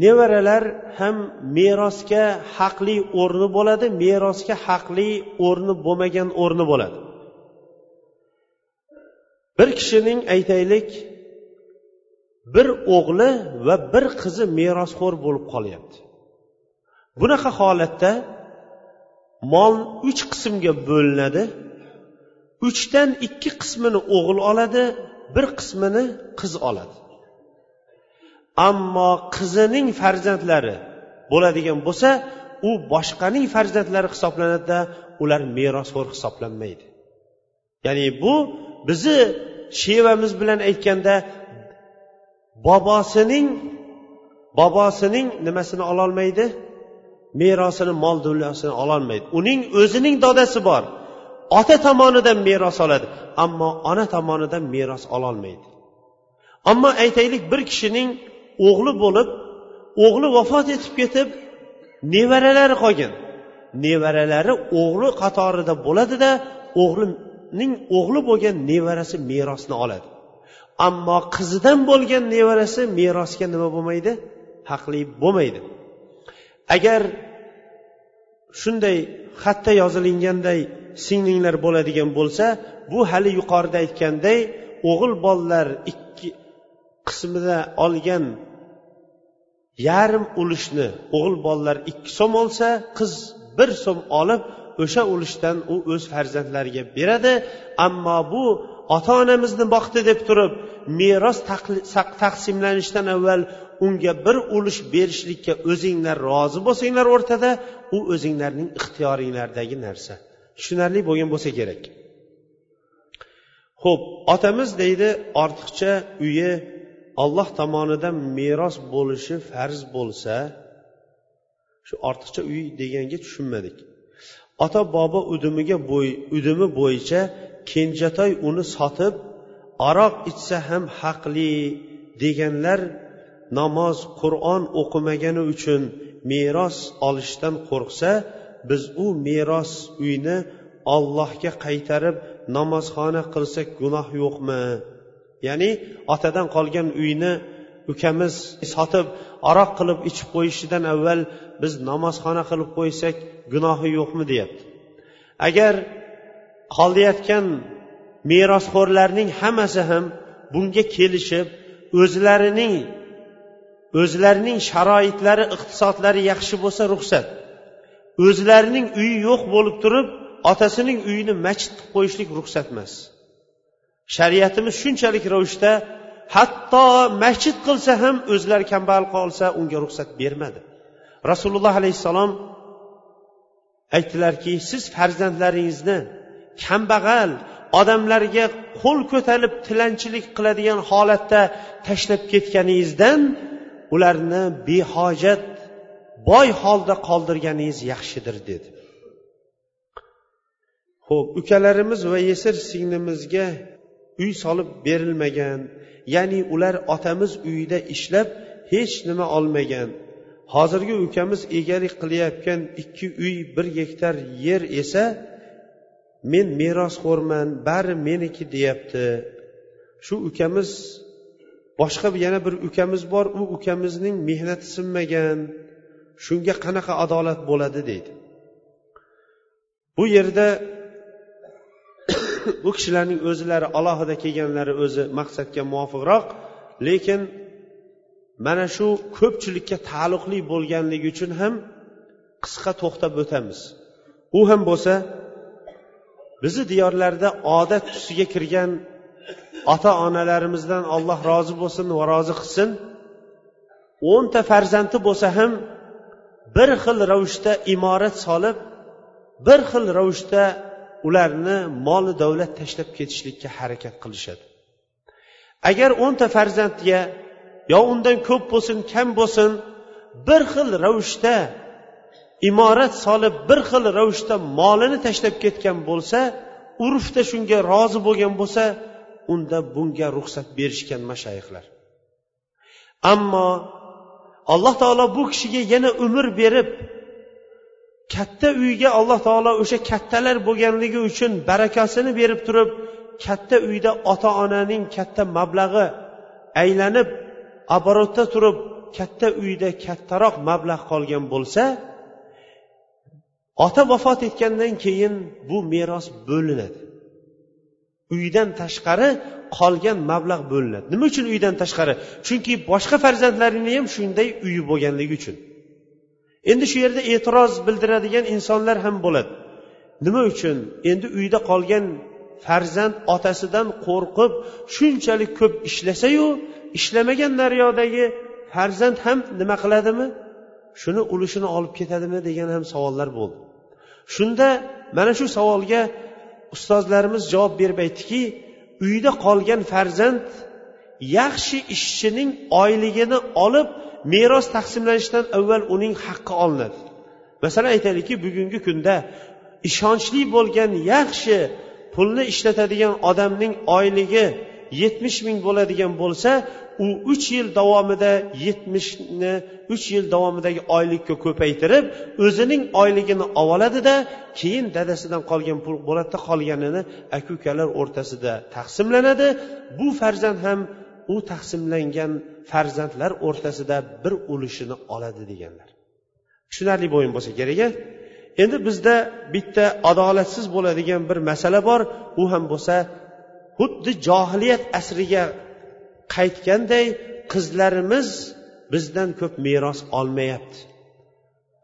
Speaker 1: Nevaralar ham merosga haqli o'rni bo'ladi merosga haqli o'rni bo'lmagan o'rni bo'ladi. Bir kishining aytaylik bir o'g'li va bir qizi merosxo'r bo'lib qolyapti. Bunaqa holatda mol uch qismga bo'linadi. Uchdan ikki qismini o'g'il oladi bir qismini qiz oladi. Ammo qizining farzandlari bo'ladigan bo'lsa u boshqaning farzandlari hisoblanadida ular merosxo'r hisoblanmaydi. Ya'ni bu bizni shevamiz bilan aytganda bobosining bobosining nimasini ololmaydi? Merosini mol dunyosini ololmaydi. Uning o'zining dodasi bor. Ota tomonidan meros oladi ammo ona tomonidan meros ololmaydi. Ammo aytaylik bir kishining o'g'li bo'lib o'g'li vafot etib ketib nevaralari qolgan. Nevaralari o'g'li qatorida bo'ladida o'g'lining o'g'li bo'lgan nevarasi merosni oladi. Ammo qizidan bo'lgan nevarasi merosga nima bo'lmaydi? Haqli bo'lmaydi. Agar shunday xatda yozilinganday singlinglar bo'ladigan bo'lsa bu hali yuqorida aytganday o'g'il bolalar ikki qismida olgan yarim ulushni o'g'il bolalar ikki so'm olsa qiz bir so'm olib o'sha ulushdan u o'z farzandlariga beradi. Ammo bu ota onamizni boqdi deb turib meros taqsimlanishdan avval unga bir ulush berishlikka o'zinglar rozi bo'lsanglar o'rtada u o'zinglarning ixtiyoringlardagi narsa. Tushunarli bo'lgan bo'lsa kerak. Ho'p otamiz deydi ortiqcha uyi olloh tomonidan meros bo'lishi farz bo'lsa shu ortiqcha uy deganga tushunmadik. Ota bobo udumiga bo'y udumi bo'yicha kenjatoy uni sotib aroq ichsa ham haqli deganlar namoz qur'on o'qimagani uchun meros olishdan qo'rqsa biz u meros uyni ollohga qaytarib namozxona qilsak gunoh yo'qmi? Ya'ni otadan qolgan uyni ukamiz sotib aroq qilib ichib qo'yishidan avval biz namozxona qilib qo'ysak gunohi yo'qmi deyapti. Agar qolayotgan merosxo'rlarning hammasi ham bunga kelishib o'zlarining o'zlarining sharoitlari iqtisodlari yaxshi bo'lsa ruxsat. O'zlarining uyi yo'q bo'lib turib otasining uyini masjid qilib qo'yishlik ruxsat emas. Shariatimiz shunchalik ravishda hatto masjid qilsa ham o'zlari kambag'al qolsa unga ruxsat bermadi. Rasululloh alayhissalom aytdilarki siz farzandlaringizni kambag'al odamlarga qo'l ko'tarib tilanchilik qiladigan holatda tashlab ketganingizdan ularni behojat boy holda qoldirganingiz yaxshidir dedi. Ho'p ukalarimiz va yesir singlimizga uy solib berilmagan ya'ni ular otamiz uyida ishlab hech nima olmagan. Hozirgi ukamiz egalik qilayotgan ikki uy bir gektar yer esa men merosxo'rman bari meniki deyapti. Shu ukamiz boshqa yana bir ukamiz bor u ukamizning mehnati sinmagan. Shunga qanaqa adolat bo'ladi deydi. Bu yerda bu kishilarning o'zlari alohida kelganlari o'zi maqsadga muvofiqroq lekin mana shu ko'pchilikka taalluqli bo'lganligi uchun ham qisqa to'xtab o'tamiz. U ham bo'lsa bizni diyorlarda odat tusiga kirgan ota onalarimizdan alloh rozi bo'lsin va rozi qilsin. O'nta farzandi bo'lsa ham bir xil ravishda imorat solib bir xil ravishda ularni moli davlat tashlab ketishlikka harakat qilishadi. Agar o'nta farzandga yo undan ko'p bo'lsin kam bo'lsin bir xil ravishda imorat solib bir xil ravishda molini tashlab ketgan bo'lsa urfda shunga rozi bo'lgan bo'lsa unda bunga ruxsat berishgan mashayixlar ammo alloh taolo bu kishiga yana umr berib katta uyga alloh taolo o'sha kattalar bo'lganligi uchun barakasini berib turib katta uyda ota onaning katta mablag'i aylanib оборотda turib katta uyda kattaroq mablag' qolgan bo'lsa ota vafot etgandan keyin bu meros bo'linadi. Uydan tashqari qolgan mablag' bo'linadi. Nima uchun uydan tashqari? Chunki boshqa farzandlarini ham shunday uyi bo'lganligi uchun. Endi shu yerda e'tiroz bildiradigan insonlar ham bo'ladi. Nima uchun? Endi uyda qolgan farzand otasidan qo'rqib shunchalik ko'p ishlasayu ishlamagan daryodagi farzand ham nima qiladimi? Shuni ulushini olib ketadimi degan ham savollar bo'ldi. Shunda mana shu savolga ustozlarimiz javob berib aytdiki uyda qolgan farzand yaxshi ishchining oyligini olib meros taqsimlanishidan avval uning haqqi olinadi. Masalan aytaylikki bugungi kunda ishonchli bo'lgan yaxshi pulni ishlatadigan odamning oyligi yetmish ming bo'ladigan bo'lsa u uch yil davomida yetmishni uch yil davomidagi oylikka ko'paytirib o'zining oyligini oladida keyin dadasidan qolgan pul bo'ladida qolganini aka ukalar o'rtasida taqsimlanadi. Bu farzand ham u taqsimlangan farzandlar o'rtasida bir ulushini oladi deganlar. Tushunarli bo'lgan bo'lsa kerak endi bizda bitta adolatsiz bo'ladigan bir masala bor. U ham bo'lsa xuddi johiliyat asriga qaytganday qizlarimiz bizdan ko'p meros olmayapti.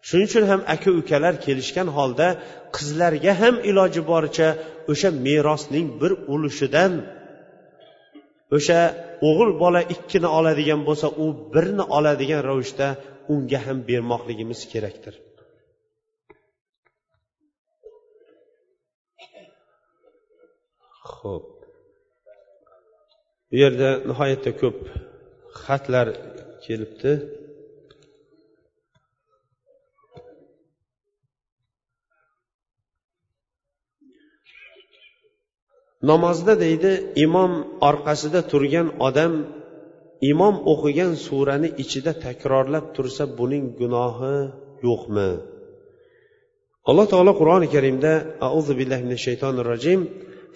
Speaker 1: Shuning uchun ham aka ukalar kelishgan holda qizlarga ham iloji boricha o'sha merosning bir ulushidan o'sha o'g'il bola ikkini oladigan bo'lsa u birni oladigan ravishda unga ham bermoqligimiz kerakdir. Ho'p bu yerda nihoyatda ko'p xatlar kelibdi namozda deydi imom orqasida turgan odam imom o'qigan surani ichida takrorlab tursa buning gunohi yo'qmi alloh taolo qur'oni karimda auzu billahi minash shaytonir rojim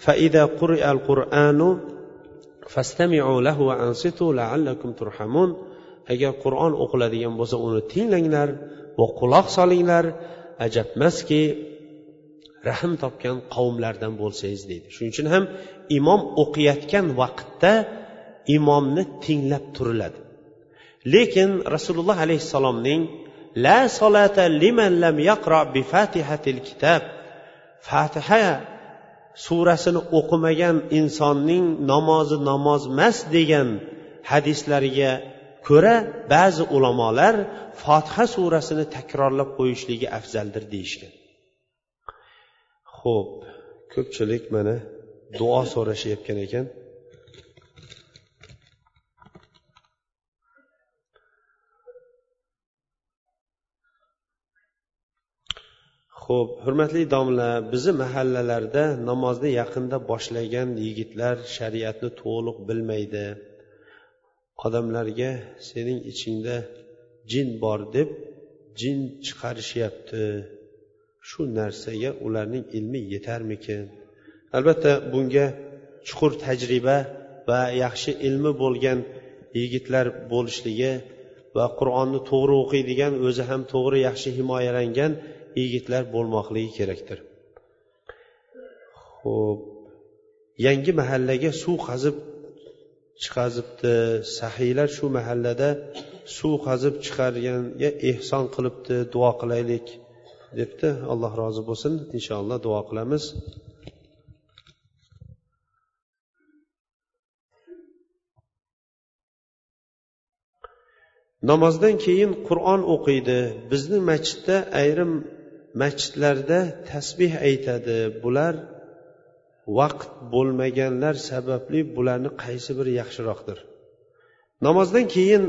Speaker 1: فإذا قرئ القرآن fastamiu lahu va ansitu la'allakum turhamun. Agar qur'on o'qiladigan bo'lsa uni tinglanglar va quloq solinglar. Ajabmaski rahm topgan qavmlardan bo'lsangiz deydi. Shuning uchun ham imom o'qiyotgan vaqtda imomni tinglab turiladi. Lekin rasululloh alayhissalomning la solata liman lam yaqro bi fatihatil kitob fatiha surasini o'qimagan insonning namozi namoz emas degan hadislariga ko'ra ba'zi ulamolar fotiha surasini takrorlab qo'yishligi afzaldir deyishgan ho'p ko'pchilik mana duo so'rashayotgan ekan. Ho'p hurmatli domla bizni mahallalarda namozni yaqinda boshlagan yigitlar shariatni to'liq bilmaydi. Odamlarga sening ichingda jin bor deb jin chiqarishyapti. Shu narsaga ularning ilmi yetarmikin? Albatta bunga chuqur tajriba va yaxshi ilmi bo'lgan yigitlar bo'lishligi va qur'onni to'g'ri o'qiydigan o'zi ham to'g'ri yaxshi himoyalangan yigitlar bo'lmoqligi kerakdir. Ho'p yangi mahallaga suv qazib chiqazibdi. Sahiylar shu mahallada suv qazib chiqarganga ehson qilibdi duo qilaylik debdi. Alloh rozi bo'lsin. Inshaalloh duo qilamiz. Namozdan keyin qur'on o'qiydi. Bizni masjidda ayrim masjidlarda tasbeh aytadi. Bular vaqt bo'lmaganlar sababli bularni qaysi biri yaxshiroqdir? Namozdan keyin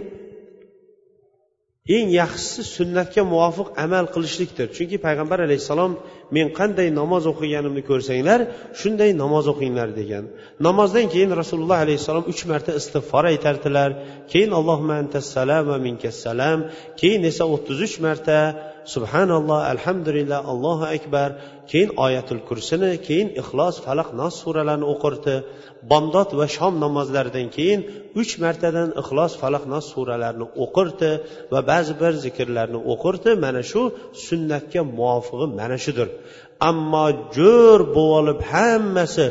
Speaker 1: eng yaxshisi sunnatga muvofiq amal qilishlikdir. Chunki payg'ambar alayhissalom men qanday namoz o'qiganimni ko'rsanglar shunday namoz o'qinglar degan. Namozdan keyin rasululloh alayhissalom uch marta istig'for aytardilar. Keyin allohumma antassalam va minkassalam. Keyin esa o'ttiz uch marta subhanalloh alhamdulillah allohu akbar. Keyin oyatul kursini keyin ixlos falaq nos suralarini o'qirdi. Bomdod va shom namozlaridan keyin uch martadan ixlos falaq nos suralarini o'qirdi va ba'zi bir zikrlarni o'qirdi. Mana shu sunnatga muvofig'i mana shudir. Ammo jo'r bo'lib hammasi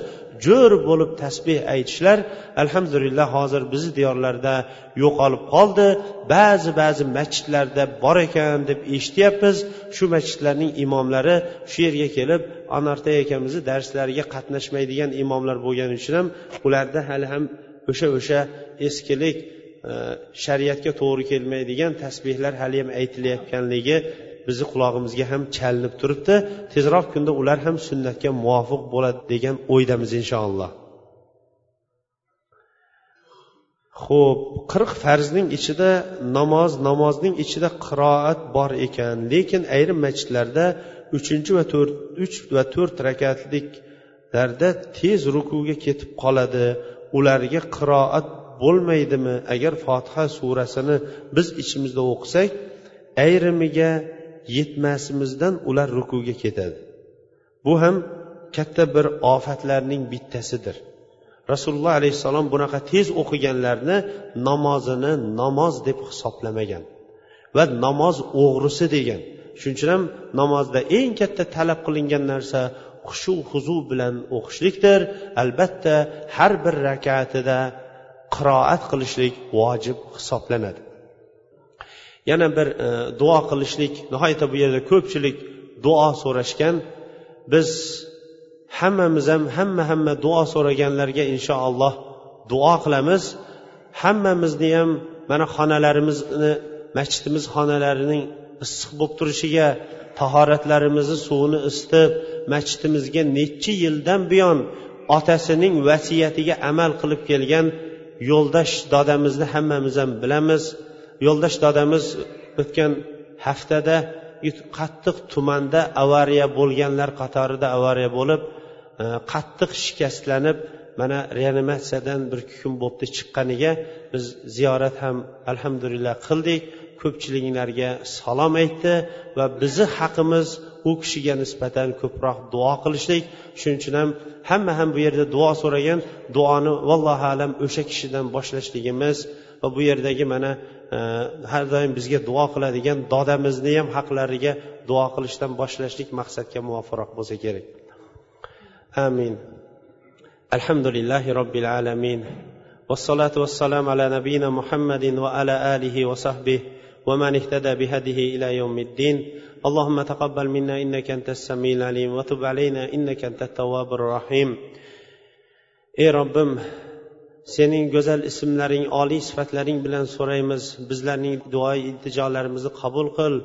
Speaker 1: jo'r bo'lib tasbeh aytishlar alhamdulillah hozir bizni diyorlarda yo'qolib qoldi. Ba'zi ba'zi masjidlarda bor ekan deb eshityapmiz. Shu masjidlarning imomlari shu yerga kelib anartay akamizni darslariga qatnashmaydigan imomlar bo'lgani uchun ham ularda hali ham o'sha o'sha eskilik e, shariatga to'g'ri kelmaydigan tasbehlar haliyam aytilayotganligi bizni qulog'imizga ham chalinib turibdi. Tezroq kunda ular ham sunnatga muvofiq bo'ladi degan o'ydamiz inshaalloh. Ho'p qirq farzning ichida namoz namozning ichida qiroat bor ekan. Lekin ayrim masjidlarda uchinchi va to'rt uch va to'rt rakatliklarda tez rukuga ketib qoladi. Ularga qiroat bo'lmaydimi? Agar fotiha surasini biz ichimizda o'qisak ayrimiga yetmasimizdan ular rukuga ketadi. Bu ham katta bir ofatlarning bittasidir. Rasululloh alayhissalom bunaqa tez o'qiganlarni namozini namoz deb hisoblamagan va namoz o'g'risi degan. Shuning uchun ham namozda eng katta talab qilingan narsa xushu huzu bilan o'qishlikdir. Albatta har bir rakatida qiroat qilishlik vojib hisoblanadi. Yana bir e, duo qilishlik nihoyatda bu yerda ko'pchilik duo so'rashgan. Biz hammamiz ham hamma hamma duo so'raganlarga inshaalloh duo qilamiz. Hammamizni ham mana xonalarimizni masjidimiz xonalarining issiq bo'lib turishiga tahoratlarimizni suvini isitib masjidimizga necha yildan buyon otasining vasiyatiga amal qilib kelgan yo'ldosh dodamizni hammamiz ham bilamiz. Yo'ldosh dadamiz o'tgan haftada qattiq tumanda avariya bo'lganlar qatorida avariya bo'lib e, qattiq shikastlanib mana reanimatsiyadan bir kun bo'libdi chiqqaniga biz ziyorat ham alhamdulillah qildik. Ko'pchiliklarga salom aytdi va bizni haqimiz u kishiga nisbatan ko'proq duo qilishlik. Shuning uchun ham hamma ham bu yerda duo so'ragan duoni vallohu alam o'sha kishidan boshlashligimiz va bu yerdagi mana har doim bizga duo qiladigan dodamizni ham haqlariga duo qilishdan boshlashlik maqsadga muvofiq bo'lsa kerak amin alhamdulillahi robbil alamin والصلاة والسلام على نبينا محمد وعلى آله وصحبه ومن اهتدى بهديه إلى يوم الدين اللهم تقبل منا إنك أنت السميع العليم وتب علينا إنك أنت التواب الرحيم ey robbim sening go'zal ismlaring oliy sifatlaring bilan so'raymiz. Bizlarning duo iltijolarimizni qabul qil.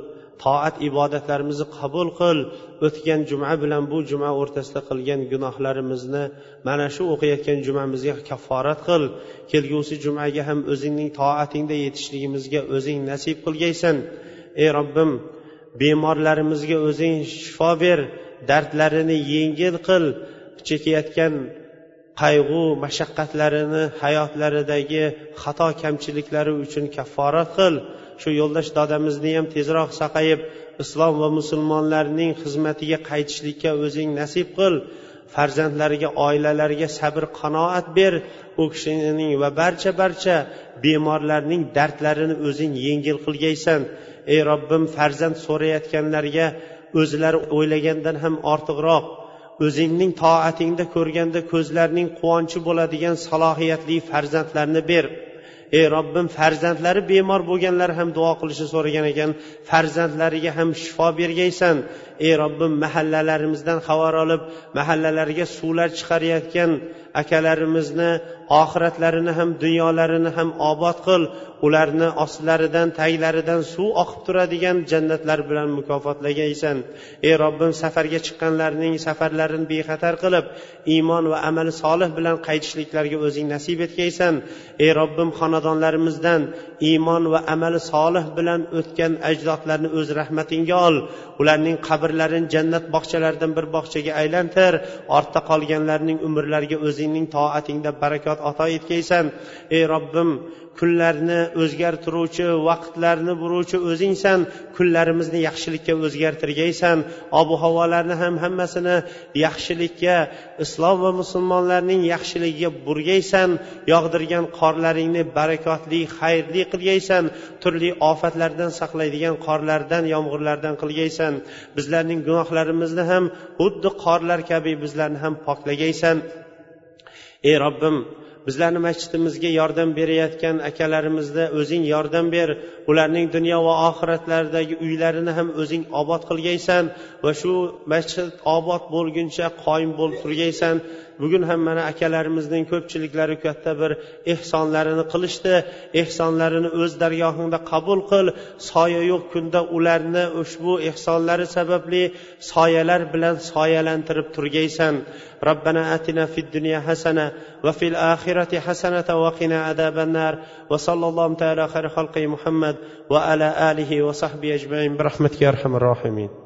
Speaker 1: Toat ibodatlarimizni qabul qil. O'tgan juma bilan bu juma o'rtasida qilgan gunohlarimizni mana shu o'qiyotgan jumamizga kafforat qil. Kelgusi jumaga ham o'zingning toatingda yetishligimizga o'zing nasib qilgaysan. Ey robbim bemorlarimizga o'zing shifo ber. Dardlarini yengil qil. Chekayotgan qayg'u mashaqqatlarini hayotlaridagi xato kamchiliklari uchun kafforat qil. Shu yo'ldosh dodamizni ham tezroq saqayib islom va musulmonlarning xizmatiga qaytishlikka o'zing nasib qil. Farzandlariga oilalariga sabr qanoat ber. U kishining va barcha barcha bemorlarning dardlarini o'zing yengil qilgaysan. Ey robbim farzand so'rayotganlarga o'zlari o'ylagandan ham ortiqroq. O'zingning toatingda ko'rganda ko'zlarning quvonchi bo'ladigan salohiyatli farzandlarni ber. Ey robbim farzandlari bemor bo'lganlar ham duo qilishni so'ragan ekan farzandlariga ham shifo bergaysan. Ey robbim mahallalarimizdan xabar olib mahallalarga suvlar chiqarayotgan akalarimizni oxiratlarini ham dunyolarini ham obod qil. Ularni ostlaridan taglaridan suv oqib turadigan jannatlar bilan mukofotlagaysan. Ey robbim safarga chiqqanlarning safarlarini bexatar qilib iymon va amali solih bilan qaytishliklariga o'zing nasib etgaysan ey robbim xonadonlarimizdan iymon va amali solih bilan o'tgan ajdodlarni o'z rahmatingga ol. Ularning qabrlarini jannat bog'chalaridan bir bog'chaga aylantir. Ortda qolganlarning umrlariga o'zingning toatingda barakot ato etgaysan ey robbim kunlarni o'zgartiruvchi vaqtlarni buruvchi o'zingsan kunlarimizni yaxshilikka o'zgartirgaysan. Ob havolarni ham hammasini yaxshilikka islom va musulmonlarning yaxshiligiga burgaysan yog'dirgan qorlaringni barakotli xayrli qilgaysan turli ofatlardan saqlaydigan qorlardan yomg'irlardan qilgaysan. Bizlarning gunohlarimizni ham xuddi qorlar kabi bizlarni ham poklagaysan. Ey robbim bizlarni masjidimizga yordam berayotgan akalarimizni o'zing yordam ber. Ularning dunyo va oxiratlaridagi uylarini ham o'zing obod qilgaysan va shu masjid obod bo'lguncha qoyim bo'lib turgaysan. bugun ham mana akalarimizning ko'pchiliklari katta bir ehsonlarini qilishdi ehsonlarini o'z dargohingda qabul qil soya yo'q kunda ularni ushbu ehsonlari sababli soyalar bilan soyalantirib turgaysan ربنا آتنا في الدنيا حسنة وفي الآخرة حسنة وقنا عذاب النار وصلى الله تعالى خير خلقه محمد وعلى آله وصحبه أجمعين برحمتك يا أرحم الراحمين